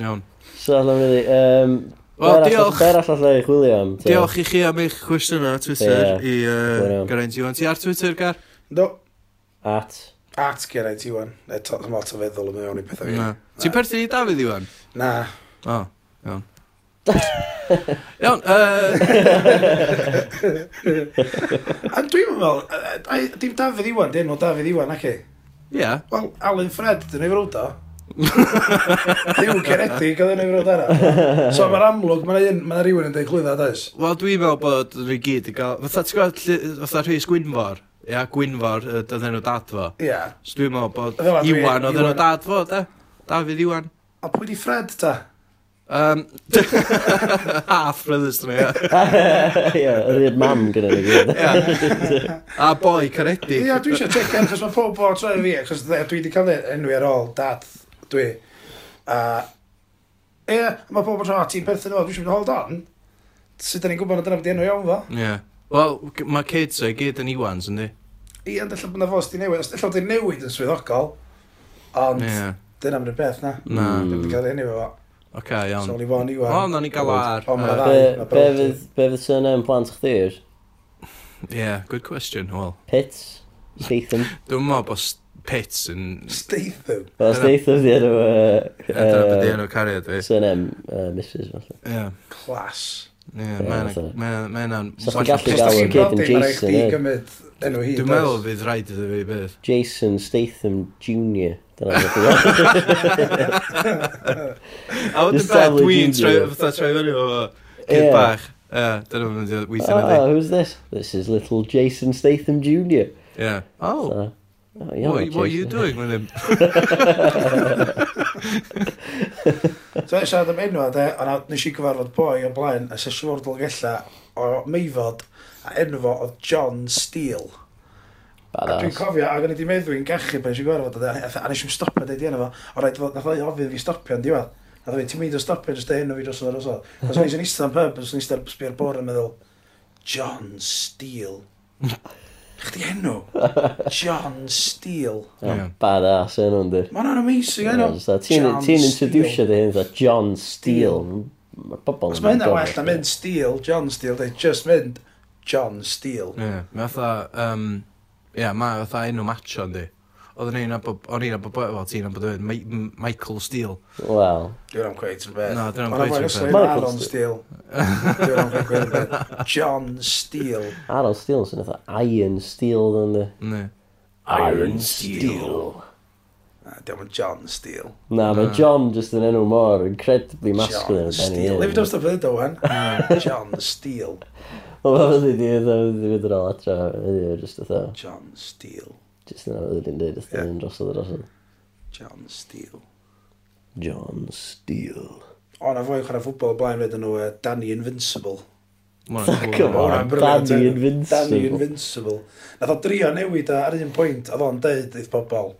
Iawn. So, allan really, um, Wel, diolch. Ber all allai chwilio am. Diolch i chi am eich cwestiwn ar Twitter yeah, i uh, Geraint Iwan. Ti ar Twitter, Gar? Do. At at Geraint Iwan. Eto, ddim lot o feddwl yn mewn i pethau fi. Ti'n perthyn i Dafydd Iwan? Na. O, iawn. Iawn, A dwi'n meddwl, dim Dafydd Iwan, dyn o Dafydd Iwan, ac e? Ie. Wel, Alan Fred, dyn ei frwyd o. Dwi'n ceredig, oedd yn ei frwyd arall. So mae'r amlwg, mae'n ma rhywun yn dweud clwydda, does? Wel, dwi'n meddwl bod ni gyd yn cael... Fatha, ti'n gwybod, fatha rhys Gwynfor? Ia, Gwynfor, y dydden nhw dad fo. Ia. Yeah. So dwi'n meddwl bod Ddyma, dwi- Iwan oedd nhw Iwan- dad fo, da? Dafydd Iwan. A pwy di Fred, ta? Um, half ah, brothers to me, ia. Ie, yr un mam gyda ni gyd. Ia. A boi caredig. Ia, dwi eisiau check in, chos mae pob o'r troi fi, chos dwi wedi cael e enw ar ôl dad, dwi. A, ia, mae pob o'r troi, ti'n perthyn o, dwi eisiau mynd hold on. Sut da ni'n gwybod na dyna beth enw iawn fo? Ia. Wel, mae kids o i gyd yn Iwans, yndi? I, ond allai bod na fos di newid. Allai bod di newid yn swyddogol, ond yeah. dyna mynd y beth na. Na. Dwi'n cael hynny fo. Oce, iawn. So, ni fo'n Iwan. O, na ni gael ar. O, mae'n ddau. Be fydd, be fydd sy'n yn plant chdi'r? Yeah, good question, wel. Pits? Statham? Dwi'n meddwl bod Pits yn... Statham? O, Statham di enw... Dyna beth di enw cariad fi. Sy'n em, Mrs. Ie. Class. Mae yna'n... So chi'n gallu gael yn kid yn Jason, e? Dwi'n meddwl fydd rhaid iddo fi beth. Jason Statham Jr. Dyna e. A wedyn beth dwi'n troi fyny o kid bach. Dyna fy'n mynd i weithio na di. Oh, who's this? This is little Jason Statham Jr. Yeah. Oh. So, oh what, what are you doing with him? so e siarad am enwa, de, a na, nes i gyfarfod boi o blaen, a sy'n swordol gella o meifod, a enw oedd John Steele. Badass. A dwi'n cofio, ac o'n i meddwl i'n gachu pan eisiau gorfod, a nes i'n stopio dweud enw fo, o rhaid, nath o'i ofyn fi stopio yn diwedd. A ddweud, ti'n mynd o stopio jyst enw fi drosodd ar osodd. Os o'n i'n eistedd am pub, os o'n i'n eistedd sbio'r bor yn meddwl, John Steele. Chdi enw? John Steele. Oh, Yeah. Badass enw, ynddi. Mae'n an amazing enw. Ti'n introducio dy hyn, dda John Steele. Mae pobl yn mynd. Mae hynna well na mynd Steele, John Steele, dweud just mynd John Steele. Ie, yeah. mae fatha, um, yeah, mae fatha enw macho, ynddi oedd yn un o'n un o bod wel ti'n o'n bod yn Michael Steele. Wel. Dwi'n am gweud yn beth. No, dwi'n am gweud yn beth. Michael Aaron Steele. Dwi'n am gweud yn beth. John Steele. Aaron Steele sy'n eitha Iron Steele yn y... Ne. Iron Steele. Dwi'n am John Steele. Na, mae John just yn enw mor incredibly masculine. John Steele. Leif dros y fydd o wan. John Steele. Wel, fyddi di, fyddi di fynd yn ôl atra, fyddi di just adra. John Steele. Just yna oedd hi'n dweud, ysdyn yn drosodd a drosodd. John Steele. John Steele. O, na fwy chwarae ffwbol o blaen wedyn nhw uh, Danny Invincible. Fuck off, oh, Danny Invincible. Danny Invincible. Nath o drio newid a ar un pwynt, oedd o'n deud eith pobl.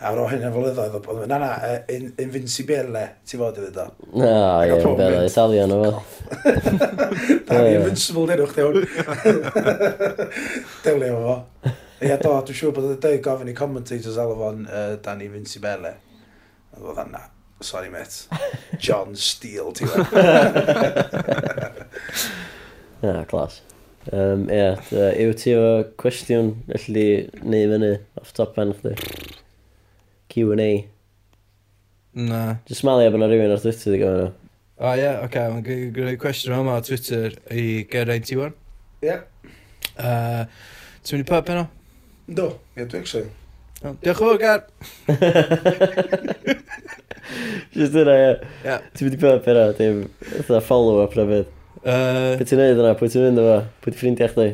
A ro hyn yn flynyddoedd, oedd o'n, na na, in, Invincible, ti fod i ddweud o? Na, ie, bela, Italian o fel. Danny Invincible, dyn nhw'ch dewn. Delio fo. Ie, do, dwi'n siŵr bod y deg gofyn i commentators alafon uh, Danny Vinci Bele. A ddod anna, sorry met, John Steele, ti'n Na, clas. Um, ie, yeah, yw ti o cwestiwn allu neu fyny off top pen chdi? Q&A. Na. Just malu bod na rhywun ar Twitter i gofyn nhw. O ie, oce, mae'n gwneud cwestiwn yma ar Twitter i Geraint Iwan. Ie. Yeah. Uh, Ti'n mynd i pub yno? Do, ie, dwi'n actually. Oh, diolch yn fawr, Gar! Just yna, ie. Yeah. Ti'n mynd i bod pera, dim, fatha follow-up na beth. Uh... Pwy ti'n neud yna? Pwy ti'n mynd yma? Pwy ti'n ffrindiau chdi?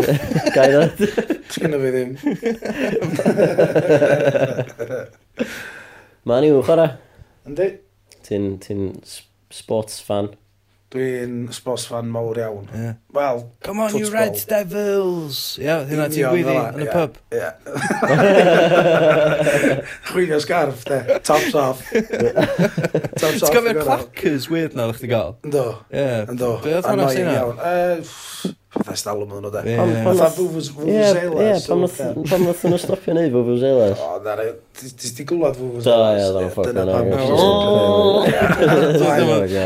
Gai na? Ti'n gynnu fi ddim. Ma'n i'w chora? Yndi. Ti'n ti sports fan? Dwi'n sports fan mawr iawn. Yeah. Wel, Come on, you Red Devils! Ie, hynna ti'n gwyddi yn y pub. Ia. Chwilio sgarf, de. Tops off. Tops off. Ti'n gofio'r clackers weird na, ddech chi gael? Ynddo. Ie. Ynddo. Be oedd hwnna sy'n iawn? Bethesda alw nhw'n oedde. Fatha Vuvuzelas. Ie, pan nath nhw stopio neud Vuvuzelas. O, na, ti'n di gwlad Vuvuzelas. Do, ie, dda'n ffordd.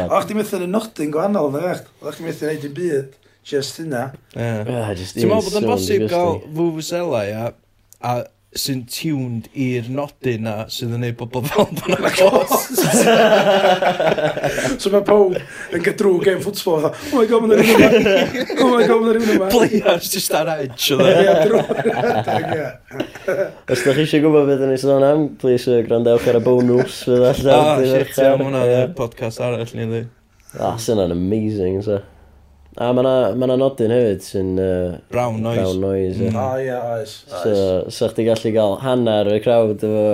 O, chdi methu yn nodyn gwahanol, na, o, chdi methu neud i byd. Just yna. Ti'n meddwl bod yn bosib gael Vuvuzela, ia, a sy'n tuned i'r nodyn na sydd yn ei bobl fel bod yna ghosts. so mae Pow yn gydrw gen ffwtsbol fatha, oh my god, mae'n rhywun yma. Oh my god, mae'n rhywun yma. Players just ar edge. E. Ie, drwy. Os da chi eisiau gwybod beth yn ei sôn am, please uh, grandewch ar y bonus. fydd allan ah, O, shit, ie, mae hwnna'n podcast arall ni, ddi. Ah, sy'n amazing, so. A mae yna ma, nodyn hefyd sy'n... Uh, brown noise. Brown noise, ie. mm. yeah. Ah, yeah, oes. So, so chdi gallu gael hanner y crowd efo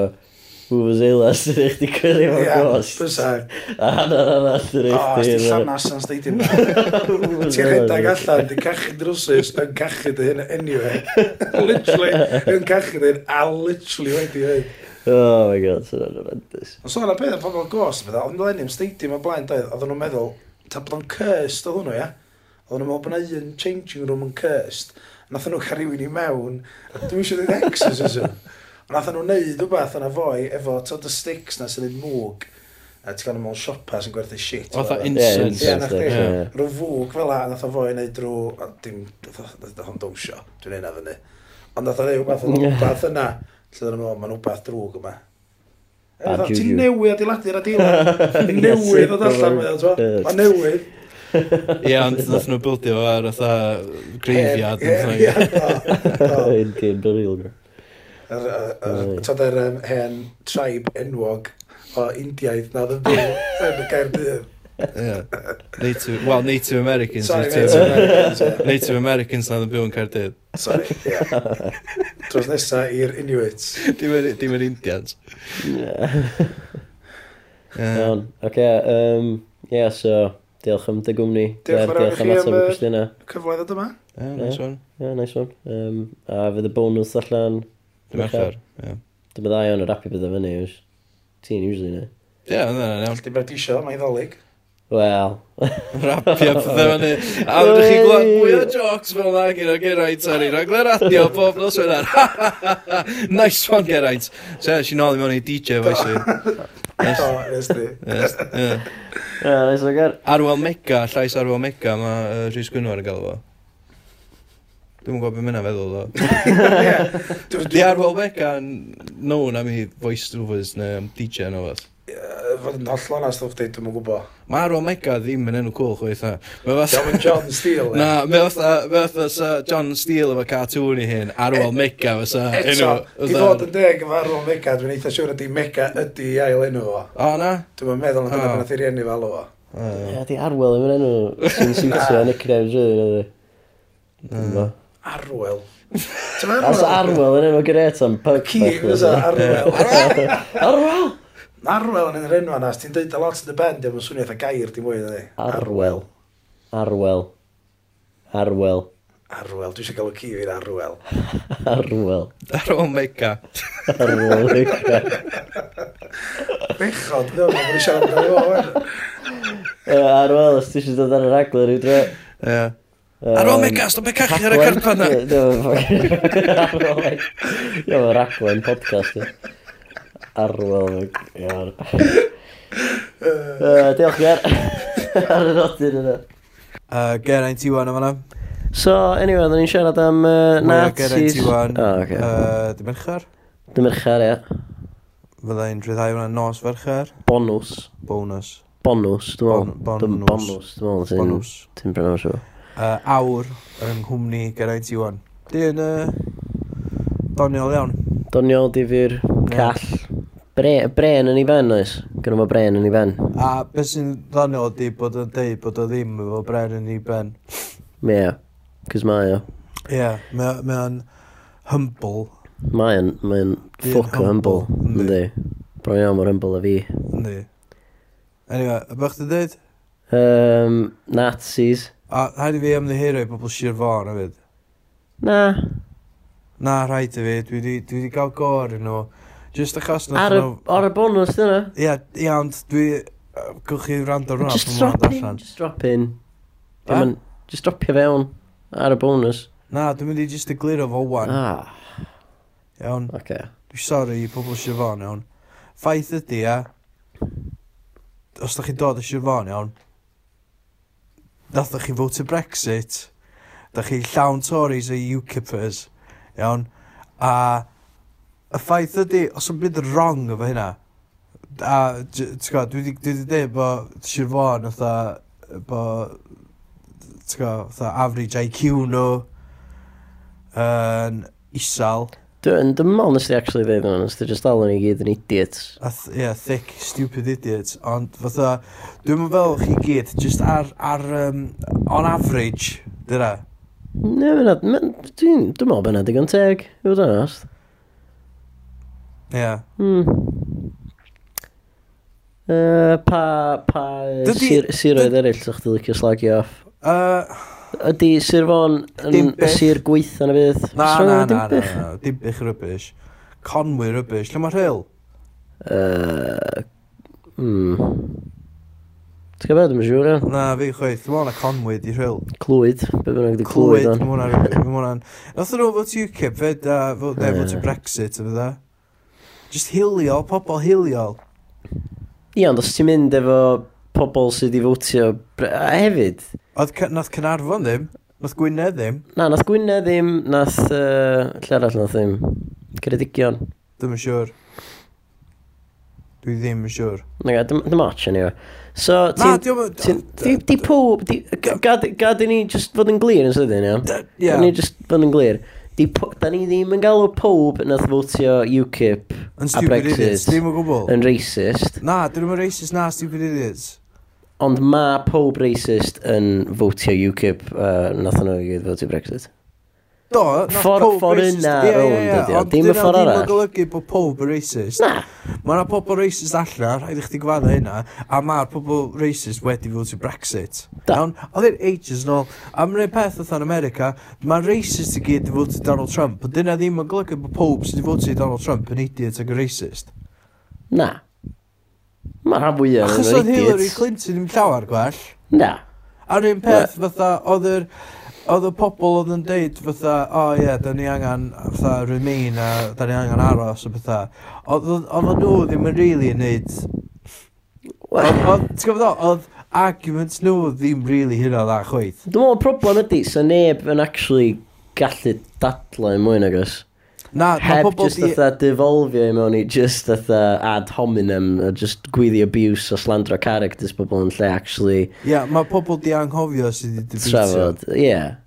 Hoover's Eila sydd eich di cyrru fo gost. Ie, bysag. A hanner arall yn eich di. O, ysdi llanas yn stadium. Ti'n rhedeg allan, di cachu drwsus, yn cachu dy hyn anyway. literally, yn cachu dy hyn, a literally wedi dweud. Oh my god, sy'n horrendous. Ond so, yna peth o pobl gost, fydda, ond lenim stadium o blaen doedd, oedden nhw'n meddwl, ta bod o'n cursed o hwnnw, ia? Yeah? Oedden nhw'n meddwl bod yna un changing room yn cursed. Nath nhw cael rhywun i mewn. Dwi'n eisiau dweud exorcism. Nath nhw'n neud rhywbeth yna fwy efo tod y sticks na sy'n ei mwg. A ti'n cael nhw mewn siopa sy'n gwerthu shit. Oedd o incense. Ie, nath chi. Rwy'n fwg fel la, nath o fwy neud drwy... Dim, nath o'n dwsio. Dwi'n neud na fyny. Ond nath o ddew beth o'n rhywbeth yna. Lle dyn nhw'n meddwl, mae'n rhywbeth drwg yma. Ti'n newid adeiladu'r adeilad. Ti'n newid o allan, mae'n newydd. Ie, ond nath nhw bildio fo ar atha greifiad. Ie, ie, Un cyn burial ground. Tad yr hen tribe enwog o Indiaidd na ddim yn y gair dydd. Yeah. Native, well, Native Americans. Sorry, Native, Native Americans. Yeah. Native Americans na ddim byw yn Cardydd. Sorry, ie. Dros nesa i'r Inuits. Dim yr Indians. Iawn, oce. Ie, so diolch am dy gwmni. Diolch yn fawr i chi am y cyfweddiad yma. Ie, nice one. Ie, nice one. Um, a fydd y bonus allan... Dim achar, ie. Dim y ddau o'n yr api bydd o fyny, ywys. Ti'n usually ne. Ie, yna, yna. beth berdisio, mae'n ddolig. Wel. Rapio pethau fyny. A wydych chi gweld mwy o jocs fel na gyda Geraint ar ei raglen radio bob nos yna. nice one, Geraint. So, yeah, nôl i mewn i DJ, fe Oh, arwel mega, llais arwel mega, mae uh, Rhys Gwynwar yn gael fo. Dwi'n gwybod beth mynd feddwl o. Di arwel mega yn known am i voice overs neu DJ yn o fath fod yn holl onas ddwch dweud, dwi'n gwybod. Mae Arwa Mega ddim yn enw cool chweith na. Diolch yn John Steele. Na, mae fatha Sir John Steele efo cartoon i hyn, Arwa e- Mega fysa. Eto, i fod yn deg efo Arwa Mega, dwi'n eitha siŵr ydi Mega ydi ail enw fo. O, na? Dwi'n meddwl na dyna pan athi rieni fel o. Ie, di Arwel yn enw sy'n siwtio yn nickname rydyn nhw. Arwel. Os Arwel yn enw gret am pug. King, Arwel. Arwel! Arwel yn yr enw yna, os ti'n dweud a lot yn y bend, mae'n swnio eitha gair di mwy, ydy. Arwel. Arwel. Arwel. Arwel, dwi eisiau gael o ci fi'n arwel. arwel. Arwel mega. Arwel meica. Bechod, dwi'n meddwl, dwi'n siarad amdano fo, wen. Arwel, os ti eisiau dod ar y agler i dre. Ie. Arwel meica, stop meica cachu ar y carpa yna. Arwel mega. Ie, mae'n raglen podcast. Ie arwel. Iawn. Uh, diolch ger. Ar y nodyn yna. Uh, Geraint Iwan yma na. So, anyway, oedden ni'n siarad am uh, Nazis. Ie, Geraint Iwan. Oh, okay. uh, Dymerchar. Dymerchar, ie. Fydda'i'n rhyddhau hwnna nos fercher. Bonus. Bonus. Bonus, dwi'n meddwl. Bon, Bonws. bonus. dwi'n meddwl. Ti'n bryn o'r siw. Awr yng Nghymru Geraint Iwan. Di'n uh, doniol iawn. Doniol, difyr, call. Bre, bren yn ei fen oes. Gynnu fo bren yn ei fen. A beth sy'n ddano di bod yn deud bod o ddim efo bren yn ei ben. Ie, yeah, cys mae o. Ie, yeah, mae o'n humble. Mae o'n, mae o'n ffoc o humble, ynddi. Bron iawn mor humble a fi. Ynddi. Anyway, a bych ti'n deud? Um, Nazis. A rhaid i fi ymddiheiro i bobl Sir Fôn hefyd? Na. Na, rhaid i fi. Dwi wedi cael gor yn nhw. No. Just achos... Ar y, ar y bonus dyna. Ie, ie, ond dwi... Gwch chi rand o'r rhan. Just drop in, just drop in. Dim just dropio fewn ar y bonus. Na, dwi'n mynd i just egluro fo wan. Ah. Iawn. Okay. Dwi'n sori i pobl Siobhan, iawn. Ffaith ydy, ia, os da chi dod y Siobhan, iawn, nath chi vote Brexit, da chi llawn Tories a UKIPers, iawn, a y ffaith ydy, os yn byd wrong efo hynna, a, ti'n gwybod, dwi wedi dweud bod Sir Fôn, fatha, bod, ti'n gwybod, fatha average IQ nhw, yn isal. Dwi'n dymol nes ti actually dweud hwnna, nes ti just dal yn i gyd yn idiots. A th yeah, thick, stupid idiots. Ond fatha, dwi'n fel chi gyd, just ar, ar um, on average, dyna. Ne, dwi'n meddwl bod yna digon teg, yw'n honest. Ie. Mm. Uh, pa pa Dydy, siroedd eraill sa'ch ti licio slagio off? Uh, Ydy Sir Fôn yn y sir gweitha na fydd? Na, na, na, na, na, dimbych rybys. Conwy rybys. Lle mae rhyl? Uh, mm. Ti'n gwybod, dwi'n siŵr, iawn? Na, fi chweith. Dwi'n mwyn Conwy di rhyl. Clwyd. Be bynnag di clwyd, o'n? Clwyd, dwi'n mwyn... Nath nhw fod UKIP fed, a fod Brexit, a fydda? Just hiliol, pobl hiliol. Ie, ond os ti'n mynd efo pobl sydd wedi fwtio hefyd. Oedd nath Cynarfon ddim? Nath Gwynedd ddim? Na, nath Gwynedd ddim, nath... Uh, lle arall nath ddim? Ceredigion. Ddim yn siŵr. Dwi ddim yn siŵr. Na, dim otch anyway. So, Na, ti'n... Di di pob... Gad i ni just fod yn glir yn sydyn, ia? Ie. Gad ni just fod yn glir. Di, da ni ddim yn galw pob nath fwtio UKIP Yn a stupid idiots, Brexit ddim yn gwbl. yn racist, Na, dyn nhw'n racist na stupid idiots. ond mae pob racist yn fwtio UKIP uh, nath nhw i gyd fwtio Brexit. Do, ffordd yna rownd ydi o, dim y ffordd arall. Ond dyna ddim yn golygu bod pob yn racist. Na. Mae yna pobl racist allan, rhaid i chdi gwadda hynna, a mae'r pobl racist wedi fod i Brexit. Da. Iawn, oedd e'n ages yn ôl, a mae'n rhaid peth oedd yn America, mae racist i gyd wedi fod i Donald Trump, ond dyna ddim yn golygu bod pob sydd wedi fod i Donald Trump yn idiot ac yn racist. Na. Mae rhan fwyaf yn idiot. Achos oedd Hillary Clinton yn llawer gwell. Na. A'r un peth fatha, oedd yr... Er, Oedd y pobl oedd yn deud fatha, o oh, ie, yeah, da ni angen fatha remain a da ni angen aros a fatha. Oedd nhw ddim yn really yn neud... Ti'n gwybod o, oedd arguments nhw ddim really hynna dda chweith. Dwi'n meddwl problem ydy, so neb yn actually gallu dadlau mwy nag oes. Na, Heb just atha devolfio i mewn i just atha ad hominem, a just gwyddi abuse o slandro characters pobl yn lle actually... Ie, yeah, mae pobl di anghofio sydd wedi debitio. Trafod, ie. Yeah.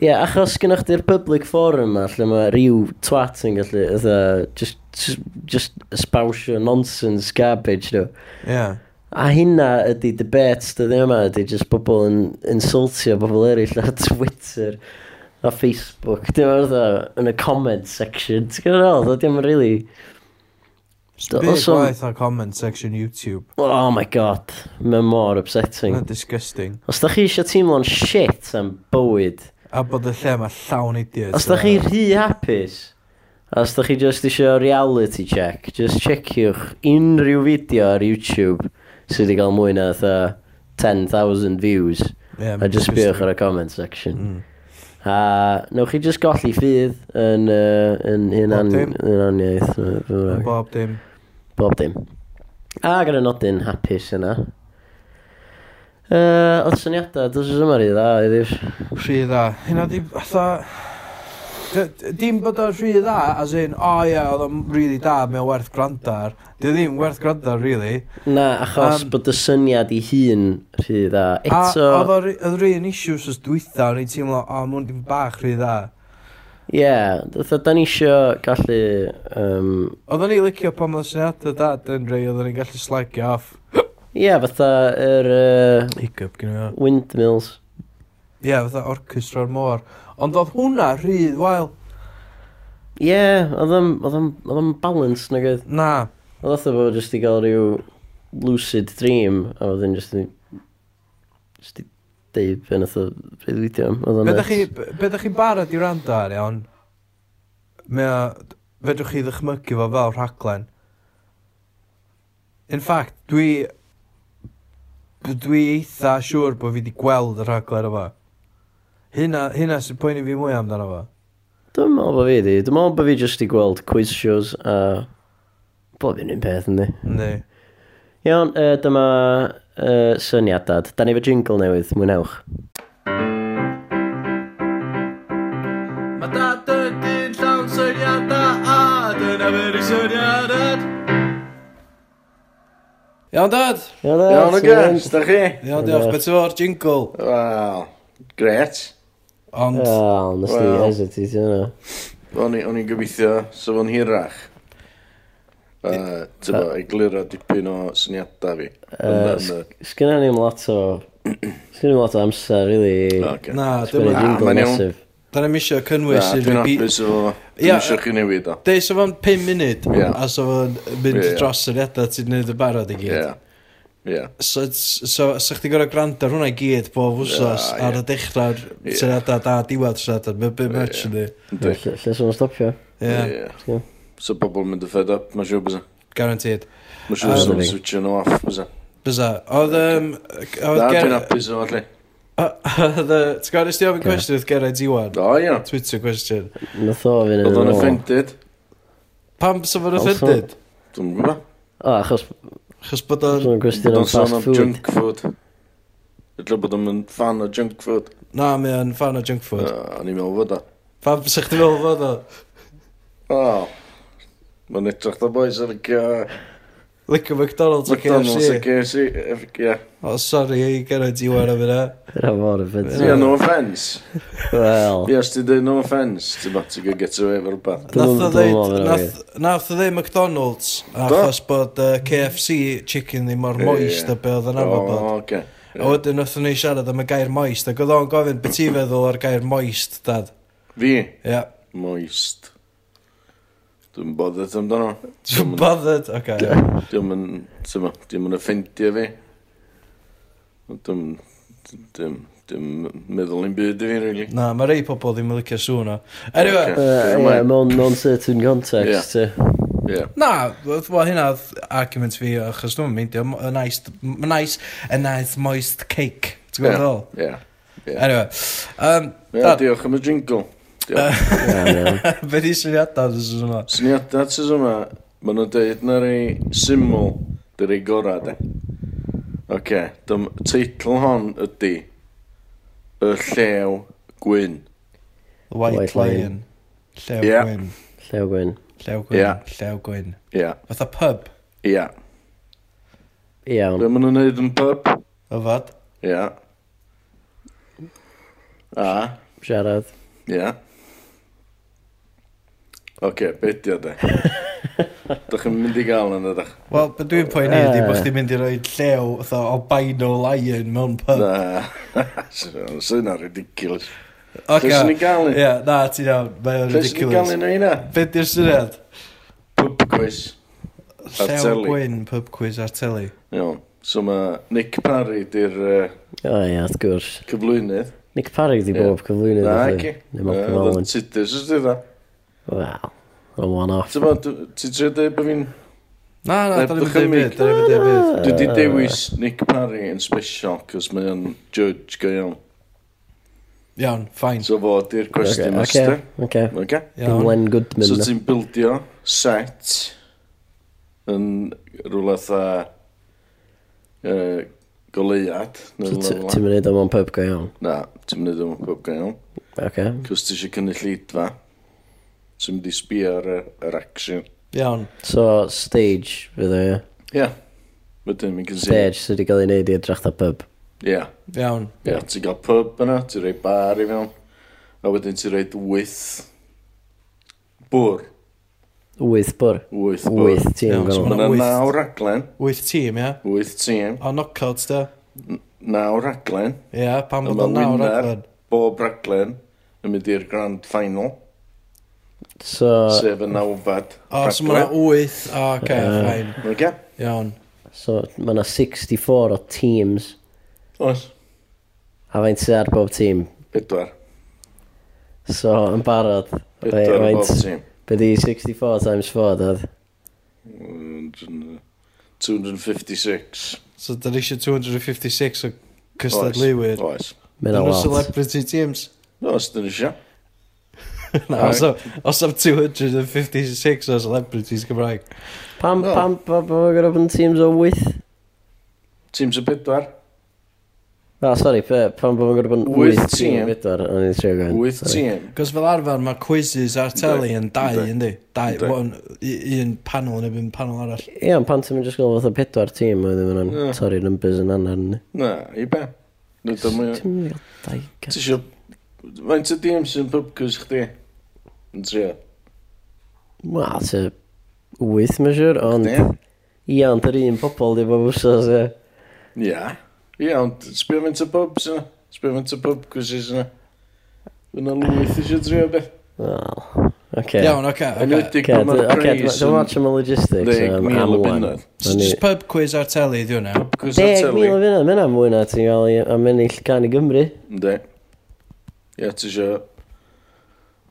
Ie, yeah, achos gynnwch chi'r public forum ma, lle mae rhyw twat yn gallu, ydw, just, just, just espawsio nonsense garbage, nhw. Ie. Yeah. A hynna ydy debates dyddi yma, ydy just pobl yn insultio pobl eraill ar Twitter. Ie a Facebook, dim ond dda, yn y comment section, ti'n gwybod ddol, dda dim yn really... Big gwaith a comment section YouTube. Oh my god, mae'n mor upsetting. Mae'n disgusting. Os da chi eisiau teimlo'n shit am bywyd... A bod y lle mae llawn idiot. Os da chi rhy hapus, a os da chi just eisiau reality check, just checiwch unrhyw fideo ar YouTube sydd wedi cael mwy na 10,000 views. Yeah, a just biwch ar y comment section. Mm. A newch chi just golli ffydd yn, uh, yn hunaniaeth. Bob dim. Bob dim. A gyda nodyn hapus yna. Uh, oedd syniadau, e dwi'n y symari dda, iddi'r... Rhi dda. Hynna di, fatha... Dim bod o'n rhy dda, as in, o oh, ie, yeah, oedd o'n really da, mae o'n werth grandar. Di ddim werth grandar, really. Na, achos um, bod y syniad i hun rhy dda. Eto... A oedd o'r un issues os dwytha, o'n i'n teimlo, o, oh, mwyn dim bach rhy dda. Ie, yeah, dda da ni isio gallu... Um... Oedd o'n i licio pan oedd syniadau da, dyn rei, oedden i'n gallu slagio off. Ie, yeah, fatha yr... Er, uh, Hiccup, gyda. Windmills. Ie, yeah, fatha orchestra'r môr. Ond oedd hwnna rhydd, wael. Ie, yeah, oedd o'n balance na gyd. Na. Oedd oedd bod jyst i gael rhyw lucid dream, a oedd yn jyst i... Jyst i deud ben oedd o bryd fideo am. Be ddech chi'n barod i rand ar iawn? Mae o... fedrwch chi ddychmygu fo fel rhaglen. In fact, dwi... Dwi eitha siŵr bod fi wedi gweld y rhaglen o fo. Hynna, hynna sy'n poeni fi mwy amdano fo. Dwi'n meddwl bod fi di. Dwi'n meddwl bod fi jyst i gweld quiz shows a... Bob un un peth yn di. Ne. Iawn, uh, dyma uh, syniadad. Da ni fo jingle newydd, mwynewch. Mae dad yn dyn llawn syniadau a dyna fyr i syniadad. Iawn dad! Iawn dad! Iawn o gers, da chi? Iawn diolch, beth yw'r jingle? Wel, gret. Ond... O, oh, nes well, di hesitate yna. O'n i'n gobeithio, sef fo'n hirach. Uh, Tyfa, uh, egluro dipyn o syniadau fi. Uh, Sgynna ni'n lot o... Sgynna ni'n lot o amser, really. Okay. Na, dim ond. Mae'n iawn. Da ni'n misio cynnwys i'r repeat. Dwi'n hapus o... Dwi'n misio chi newid o. Dei, so fo'n 5 munud, a so fo'n mynd dros syniadau ti'n neud y barod i gyd. Yeah. So, so, so chdi gorau gwrando hwnna i gyd bob wsos yeah, ar y dechrau'r yeah. syniadau da diwedd syniadau. Mae'n bit much yn di. Lle sy'n stopio. Ie. So bobl mynd y fed up, mae'n siw bysau. Guaranteed. Mae'n siw bysau yn switchio nhw off bysau. Bysa, Oedd... Na, dwi'n apus o'n allu. Oedd... T'w gael ysdi ofyn cwestiwn wrth Geraint Iwan? O, ia. Twitter cwestiwn. Nath o fi'n Oedd o'n offended. Pam sy'n fawr offended? Dwi'n gwybod. O, achos Chos bod o'n... Bod o'n sôn am junk food. Ydw bod o'n fan o junk food. Na, mae o'n fan o junk food. Uh, o'n i'n meddwl fod o. Pam sa'ch ti'n meddwl fod o? O. Mae'n edrych da boys ar y gyfer. Lico McDonald's a KFC. McDonald's a KFC, ie. O, sori, i gyrra ti wan am yna. Yna mor y offensive. Ie, no offence. Wel. Ie, os ti dweud no offence, ti bod ti'n gael get away efo rhywbeth. Nath o ddeud McDonald's, achos bod uh, KFC chicken ddim mor moist a be oedd yn amod bod. O, oce. A wedyn nath ni siarad am y gair moist, ac oedd o'n gofyn beth i feddwl ar gair moist, dad. Fi? Ie. Moist. Dwi'n bothered amdano. Dwi'n bothered? Oce. Dwi'n mynd, dwi'n mynd offendio fi. Dwi'n, dwi'n, dwi'n meddwl i'n byd i fi, really. Na, mae rei pobl ddim yn licio sŵn o. Anyway. Ie, Mewn mewn certain context, Ie. Yeah. Na, wel hynna argument fi, achos dwi'n meindio, a nice, a nice, a nice moist cake. Ti'n gwybod ddol? Yeah. Anyway. Um, yeah, diolch am y jingle. Be di syniadau sy'n yma? Syniadau sy'n yma, maen nhw'n dweud na rei syml, dy rei gorau de. Oce, okay, teitl hon ydy Y Llew Gwyn. The White, White Lion. Lion. Llew yeah. Gwyn. Llew Gwyn. Llew Gwyn. Yeah. Llew Gwyn. Yeah. Fatha pub. Ia. Yeah. Iawn. Be maen nhw'n neud yn pub? Yfad. Ia. A? Siarad. Ia. Yeah. Oce, beth di o de? Dych chi'n mynd i gael yn ydych? Wel, dwi'n poen i ydi eh. bod chdi'n mynd i roi llew o albino lion mewn pub. Na, sy'n ridiculous. Okay. Lle sy'n i gael ni? Ie, na, ti'n iawn, mae'n ridiculous. Lle sy'n i gael ni hynna? Beth di'r syniad? Pub quiz. Llew gwyn, pub quiz ar teli. Iawn, so mae Nick Parry di'r... O ia, wrth gwrs. Cyflwynydd. Nick Parry di bob cyflwynydd. Na, ci. Ddim o'n cyflwynydd. Oedd o'n titus, ysdi dda? Wel, a one-off. Ti'n trio dweud bod fi'n... Na, na, da ni'n dweud byd. Dwi di dewis Nick Parry yn special, cos mae o'n judge go iawn. Iawn, ffain. So fo, di'r cwestiwn okay, master. okay. okay. Dim Len Goodman. So ti'n bildio set yn rhywle tha uh, goleuad. So ti'n mynd o o'n pub go iawn? Na, ti'n mynd o mewn pub go iawn. Okay. Cos ti eisiau cynnig llidfa sy'n mynd i sbio ar yr action. Iawn. So, stage fydd o, ie? Ie. Wedyn, mi'n gysi. Stage sydd wedi cael ei wneud i edrych da pub. Ie. Iawn. Ie, ti'n cael pub yna, ti'n rhoi bar i fewn, a wedyn ti'n rhoi wyth bwr. Wyth bwr. Wyth bwr. Wyth tîm. Iawn, So, Mae yna naw raglen. Wyth tîm, ie? Wyth tîm. O, knockouts, da? Naw raglen. Ie, pan bod o'n naw raglen. Bob raglen yn mynd i'r grand final. So... Sef y nawfad. O, so mae yna 8, o, ce, fain. Oce. Iawn. So mae yna 64 o teams. Oes. A faint sydd ar bob tîm? Bedwar. So, yn barod. Bedwar ar bob tîm. Be di 64 times 4, dad? 256. So, da ni eisiau 256 o cystadluwyr. Oes. Oes. Mae'n awad. Dyna celebrity teams. Oes, dyn ni eisiau. Na, os am os am 256 o celebrities Gymraeg. Pam, no. pam, pam, pam, gyda bod yn teams o 8? Teams o 4. Na, sori, pam bod yn gyda bod yn 8 tîm 4, o'n i'n trio gwaen. 8 tîm. Cos fel arfer mae quizzes ar teli yn 2, yndi? 2, un panel neu un panel arall. Ie, ond pan ti'n mynd ysgol fatha 4 team, oedd yn torri numbers yn anna, yndi? Na, i be? Nid o'n mwy. Ti'n mynd i o 2 Faint o dîm sy'n pubcws chdi? Yn trio. Wel, ti wyth siwr, ond... Ie, ond yr un pobol di bob wsos, ie. Ia. Ia, ond sbio fynd y bob sy'n... Sbio fynd y bob gwrs yna. Fyna lwyth eisiau trio beth. Wel, oce. Iawn, oce. Yn ydig pan mae'r Oce, yn... Dwi'n am y logistics. 10,000 o bunnod. Just pub quiz ar teli, dwi hwnna. 10,000 o bunnod, mae'n am mwy na ti'n gael am ennill gan i Gymru. Ynddi. Ia, ti eisiau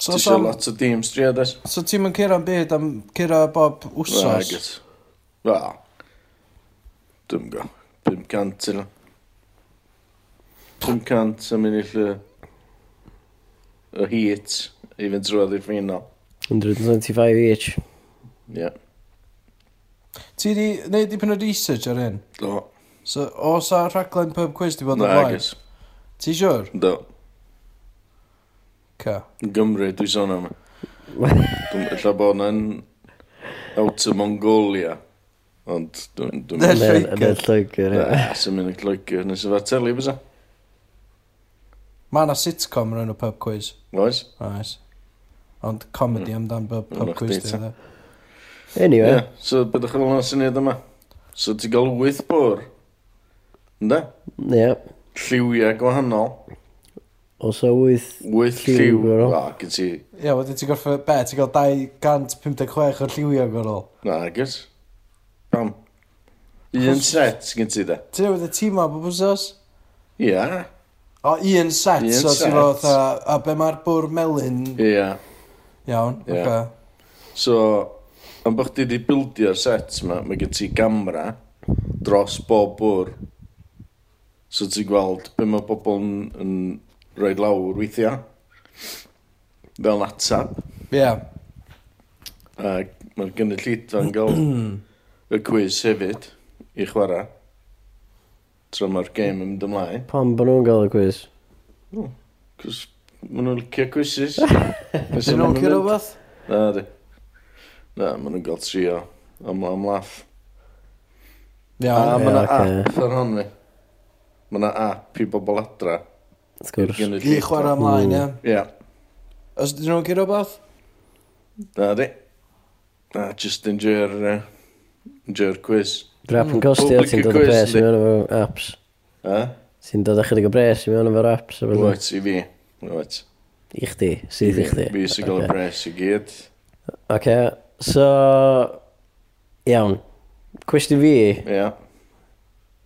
So, Ti eisiau lot o dîm strio des? So ti'n mynd cyrra'n byd am cyrra bob wsos? Wel, dwi'n go. 500 yna. 500 am ennill y... y heat i fynd drwodd i'r ffinal. 125 each. Ie. Ti di wneud dipyn o research ar hyn? Do. So, os a rhaglen pub quiz di bod yn Na, blaen? Ti siwr? Do. Ca. Gymru, dwi sôn am. Dwi'n Ella bod na'n out of Mongolia. Ond dwi'n... Yn y llygr. Sy'n mynd y llygr. Nes yfa teli, bysa? E? Mae yna sitcom yn y pub quiz. Oes? Oes. Ond comedy hmm. amdan pub, pub quiz. Anyway. Yeah, so, bydwch yn ôl syniad yma. So, ti gael wyth bwr. Ynda? Ie. Yeah. Lliwiau gwahanol. Os o 8 8 lliw gorol. Na, gyd ti... Ie, wedyn ti'n gorffa, be, ti'n gael 256 o'r lliwio gorol. Na, gyd. Pam. Un set gyd ti da. Ti'n edrych tîm ma, bob wsos? Ie. O, un set, un so ti'n fawr a be mae'r bwr melyn... Ie. Iawn, yeah. oce. So, am bych ti wedi bildio'r set ma, mae gen ti gamra dros bob bwr. So ti'n gweld be mae bobl yn, yn roed lawr weithiau. Fel atab. Ie. Yeah. A mae'r gynulleidfa'n gael y cwiz hefyd i chwarae. Tro mae'r game yn mynd ymlaen. Pam bod nhw'n gael y cwiz? No, cos maen nhw'n licio cwizys. Dyn nhw'n licio rhywbeth? Na, di. Na, maen nhw'n gael trio am, am laff. Iawn, yeah, a, yeah, mae yna okay. app ar hon honni. Mae yna app i bobl adra. I chwarae ymlaen, ie? Ie. Os dyn nhw'n cyrra beth? Na di. Na, just enjoy'r uh, enjoy'r quiz. Drap hmm. yn costio, ti'n dod y bres i mewn efo apps. A? Ti'n dod ychydig o bres i mewn efo'r apps. Wyt, i fi. Wyt. I chdi, sydd i chdi. Fi sy'n gael y bres i gyd. Oce, so... Iawn. Cwestiwn fi. Ie.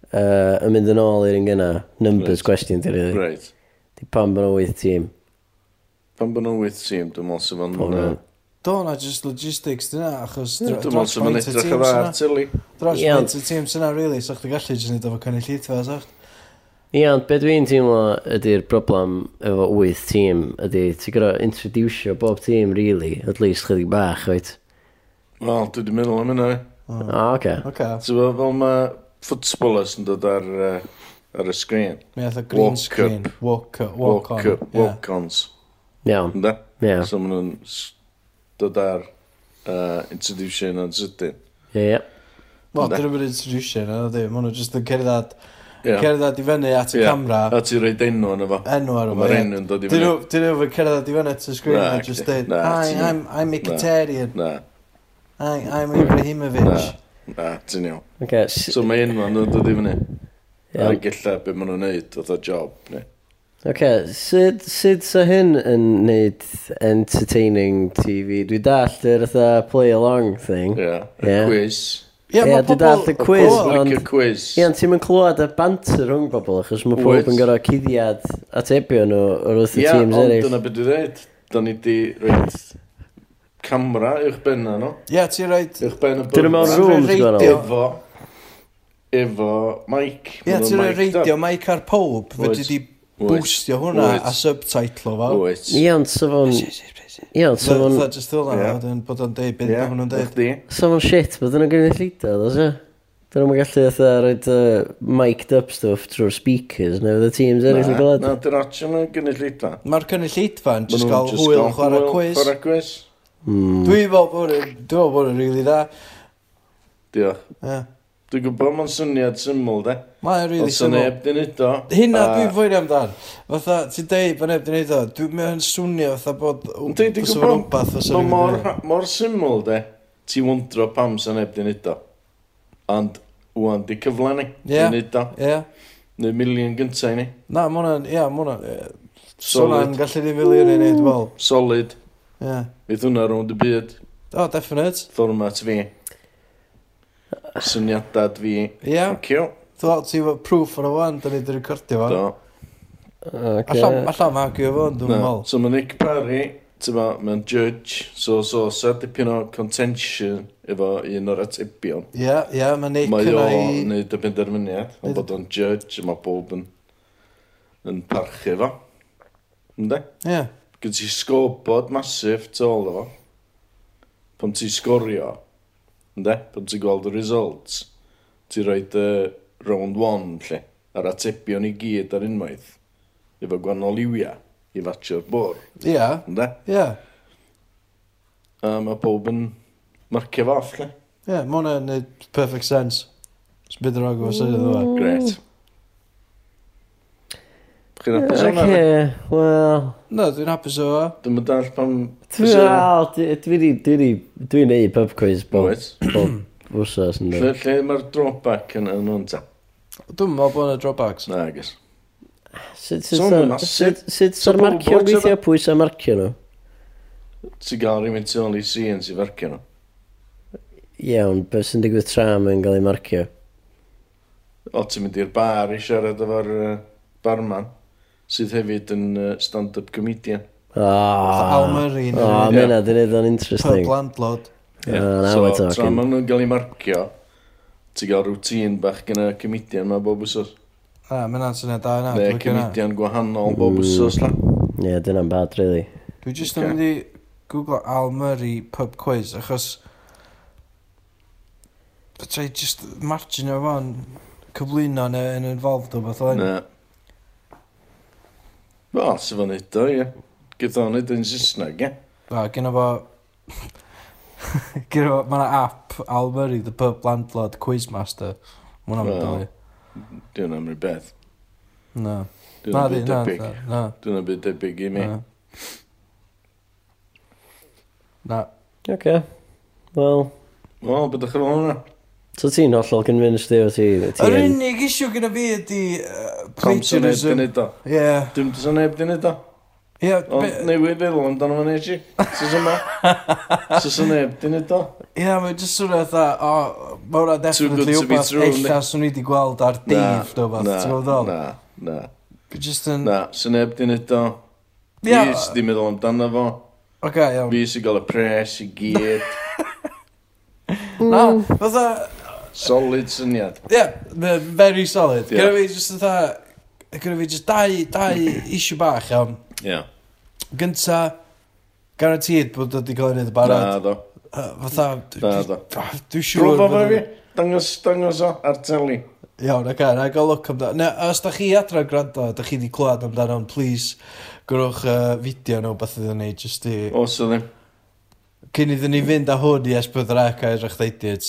Uh, yn mynd yn ôl i'r un gyna. Numbers right. question, ti'n rili. Right. Di pan bod nhw'n wyth tîm. Pan bod nhw'n wyth tîm, dwi'n meddwl sef yn... Do, na just logistics dyna, achos... Dwi'n meddwl sef yn edrych yn dda, tili. Dros pwynt y tîm syna, really, so chdi gallu jyst nid efo cynnig so. sa'ch? Ia, ond beth dwi'n teimlo ydy'r broblem efo wyth tîm ydy, ti'n gyda introducio bob tîm, really, at least chydig bach, oed? Wel, dwi wedi meddwl am hynna. O, oce. Oce. Ti'n fel mae footballers yn dod ar uh, ar y sgrin. Mae oedd y green walk screen. Walk, up, walk, walk, on. Up, walk yeah. ons. Iawn. Ynda? Yeah. So maen nhw'n dod ar uh, introduction yn sydyn. Ie, ie. Wel, dyn nhw'n introduction, yna di. E. Maen nhw just yn cerdded... Yeah. Cerdded i fyny at y yeah. camera. A ti'n roed enw yn efo. Enw ar yma. Mae'r enw yn dod i fyny. Dyn nhw nhw'n cerdded i fyny at y sgrin a just dweud, Hi, I'm, I'm Mkhitaryan. Na. Hi, I'm Ibrahimovic. Na, ti'n iawn. Okay. So mae enw yn dod i fyny. Iawn. Ac illa be maen nhw'n neud oedd y job ni. Oce, sut, sut sa hyn yn neud entertaining TV? Dwi dall yr atha play along thing. Ie, yeah, y yeah. quiz. Ie, yeah, dwi dall y quiz. Ond, y quiz. Ie, ond ti'n mynd clywed y banter rhwng bobl, achos mae pob yn gorau cuddiad atebio nhw o'r wrth y teams eraill. Ie, ond dyna beth dwi'n dweud. Da ni di reid camera uwch benna nhw. Ie, ti'n reid... Uwch benna bwrdd. Dyn nhw mewn rooms gwahanol. Efo efo mic. Ie, ti'n rhoi radio mic ar pob, fe ti di boostio hwnna a subtitlo fel. Ie, ond so fo'n... Ie, ond so fo'n... Just ddyla, wedyn bod o'n deud beth mae hwnnw'n deud. So fo'n shit, bod yna'n gynnu llida, dos e? Dyn nhw'n gallu eitha roed uh, mic'd up stuff trwy'r speakers neu the teams eraill yn gwlad. Na, dyn nhw'n hmm. yn gynnu llidfa. Mae'r cynnu llida yn just gael hwyl chwarae quiz. Chwarae quiz. Dwi'n meddwl bod yn rili da. Diolch. Dwi'n gwybod mae'n syniad syml, de. Mae'n rili really syml. Ond neb di wneud o. Hynna a... dwi'n fwyr amdan. Fatha, ti'n deud bod neb di wneud o. Dwi'n mewn swnio fatha bod... Dwi'n dwi gwybod, mae'n mor, mor syml, de. Ti wundro pam sy'n neb di wneud o. Ond, wwan, di cyfle ni. Yeah. Di wneud o. Yeah. Neu milion gyntaf i ni. Na, mae hwnna'n, ia, yeah, mae hwnna'n... Solid. gallu di milion i wneud, wel. Solid. Ie. Yeah. Bydd hwnna rownd y byd. O, oh, definite. Format fi syniadad fi. Ie. Thank you. Dwi'n ti efo proof o'n y fan, da ni wedi recordio fo. Do. Okay. Alla ma agio fo, dwi'n meddwl. So mae Nick Parry, ti'n mae'n judge, so so sa dipyn o contention efo un o'r atebion. Ie, yeah, ie, yeah, mae Nick Mae ei... Mae o wneud y benderfyniad, ond bod o'n judge, mae bob yn, yn parchu fo. Ynddi? Ie. Yeah. Gyd ti sgobod masif tu ôl efo. Pam ti sgorio, ynddo? Pan ti'n gweld y results, ti'n rhoi dy round one, lle, ar atebion i gyd ar unwaith, efo gwannol liwia, i fatio'r bwr. Ie. Yeah. Ynddo? Ie. Yeah. A mae pob yn marcio fo off, lle. Ie, yeah, mae hwnna'n perfect sense. Sbydder agos, mm. Gret. Dwi'n hapus o'na. Ok, wel... No, dwi'n hapus o. Dwi'n mynd pam... Wel. Dwi'n neud pub quiz bob... Bob wrsos. Lle, lle mae'r drawback yn yn o'n ta? Dwi'n meddwl bod yna drawbacks. Na, agos. Sut sy'n marcio weithio pwy sy'n marcio nhw? Ti'n gael rhywun tu ôl i sy'n sy'n farcio nhw? Iawn, beth sy'n digwydd tra mae'n cael ei marcio? O, ti'n mynd i'r bar i siarad efo'r uh, barman sydd hefyd yn uh, stand-up comedian. Ah, Al Murray. Ah, mae hynna, dyn nhw'n interesting. Pub landlord. Yeah. Uh, so, we're talking. Maen nhw'n cael ei marcio, ti'n gael rŵtín bach gyda comedian ma bob wsos. Ah, mae hynna'n syniad da yna. Ne, comedian gwahanol bob wsos la. Ie, yeah, dyna'n bad, really. Dwi jyst okay. yn mynd i Google Al Murray pub quiz, achos... Fy trai just margin o fan cyflwyno neu yn involved o beth o'n. Wel, sef o'n edo, ie. Gyda Gwyddonyd yn Saesneg, ie. Wel, gen fo... gen efo, mae app Al Murray, The Pub Landlord Quizmaster. Mae hwnna'n well, dod. am rhywbeth. mynd Dwi'n Na. Di hwnna'n byd debyg. Na. Dwi'n am byd debyg i mi. Na. Oce. Wel. Wel, beth ydych chi'n hwnna. So ti'n hollol convinced di o ti... Yr unig isiw gyda fi ydi Thompson neb di wneud o. Ie. Dim dys neb di wneud o. Ie. Ond newid feddwl amdano fan eich i. Sys yma. Sys neb di wneud o. Ie, mae'n just swnio dda, o, mae hwnna definitely wbeth eilla swn i wedi gweld ar Dave, do beth, ti'n gwybod ddol? Na, na. Just yn... Na, sy'n neb di wneud o. Ie. Fi sydd wedi meddwl amdano fo. Oce, iawn. Fi sy'n gael y pres i gyd. Na, fatha, Solid syniad. Ie, yeah, very solid. Yeah. Gyda fi just yn dda, gyda fi just dau, dau issue bach, iawn. Ie. Gynta, garantid bod wedi cael ei wneud barod. Na, do. Fatha, ah, dwi'n siŵr... Profa fe fi, dangos, dangos o, ar teli. Iawn, ac ar, ag o look amdano. Ne, os da chi adra gwrando, da chi wedi clywed amdano, please, gwrwch uh, fideo nhw beth iddyn ni, just i... Os ydyn. E. Cyn iddyn ni fynd â hwn i esbyddrac a edrych ddeudyd,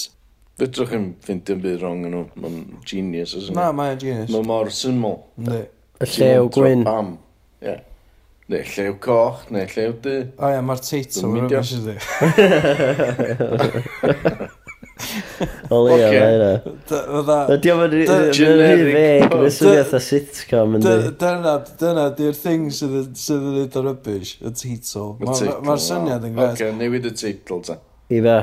Fydrwch chi'n ffint yn byd rong yn nhw. Mae'n genius, ysyn nhw. Na, mae'n genius. Mae mor syml. Ne. Y llew gwyn. Pam. Ie. Neu llew coch, neu llew dy. O ie, mae'r teitl yn rhywbeth sydd i. O leo, mae yna. Ydy o'n rhy feg, mae'n swnio a sitcom yn Dyna, dyna, di'r thing sydd yn neud o rybys, y teitl. Mae'r syniad yn gres. Ok, newid y teitl ta. I fe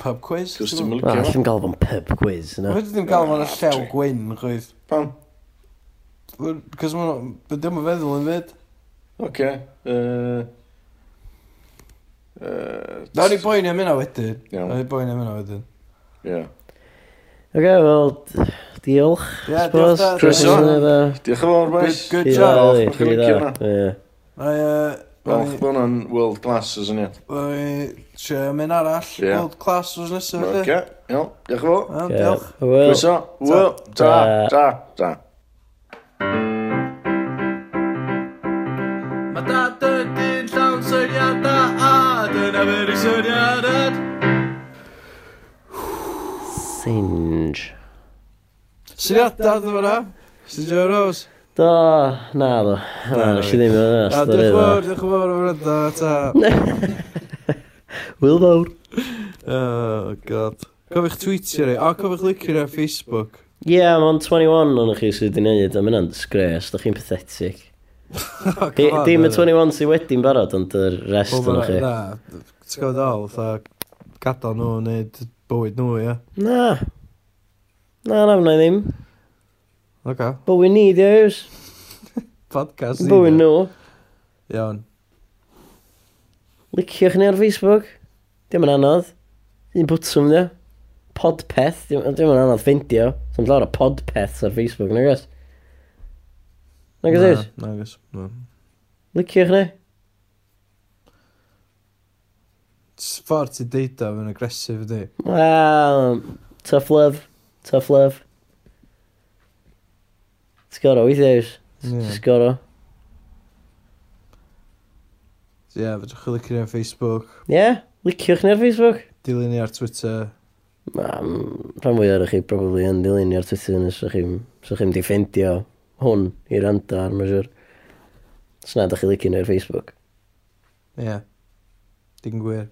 pub quiz. Cos ti'n mylicio. Wel, ddim gael fo'n pub quiz. No. Fyddi ddim gael fo'n y llew gwyn, chwyth. Pam? Cos mae'n... Bydde mae'n feddwl yn fyd. Oce. Nawr ni boi'n am yna wedyn. Nawr ni boi'n am yna wedyn. Ie. Oce, wel... Diolch. Ie, diolch. Croeso. E. Diolch yn fawr, boys. Good job. Ie, ie. Falch bod hwnna'n world class o syniad. Trio mynd arall, Ie. world class os nesaf. Oce, felly. iawn, diolch yn fawr. Iawn, Diolch. Hwyl. Gwyso, hwyl, ta, ta, ta. Mae dad yn dyn llawn syniadau a dyna fyr i syniadad. Singe. Syniadau, dyma na. Sy'n Joe Rose. Do, na do. Na, nes i ddim yn yna. Diolch fawr, diolch fawr o wrando, ta. Wyl fawr. Oh, god. Cofi'ch tweetio ni, a cofi'ch licio ni ar Facebook. Ie, yeah, mae'n 21 o'n chi sydd wedi'i gwneud, a mae'n hynna'n disgres, da chi'n pathetic. oh, Dim y 21 sydd wedi'n barod, ond y rest o'n chi. Na, ti'n gwybod ddol, fatha gadael nhw, wneud bywyd nhw, ie? Na. Na, na, na, ddim. Okay. Bywyd ni, diws. Podcast ni. Bywyd nhw. Iawn. Liciwch ni ar Facebook. Dim yn anodd. Un bwtwm, di. Podpeth. Dim, dim yn anodd ffindio. Dwi'n llawer o podpeths ar Facebook, nag oes? Nag oes, diws? Nag oes. Liciwch ni. Ffordd ti deud o, fe'n agresif ydi. Wel, tough love. Tough love. Ti'n goro, weithiau yw'r. Ti'n goro. Ie, yeah, fedrwch chi licio ni ar Facebook. Ie, yeah, liciwch ni ar Facebook. Dilyn ni ar Twitter. Ma, rhan fwy ar chi probably yn dilyn ni ar Twitter nes ysgrifft chi'n so chi'n defendio hwn i randa ar mae'n siwr. Os na, da chi licio ni ar Facebook. Ie, yeah. digon gwir.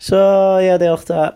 So, ie, yeah, diolch da.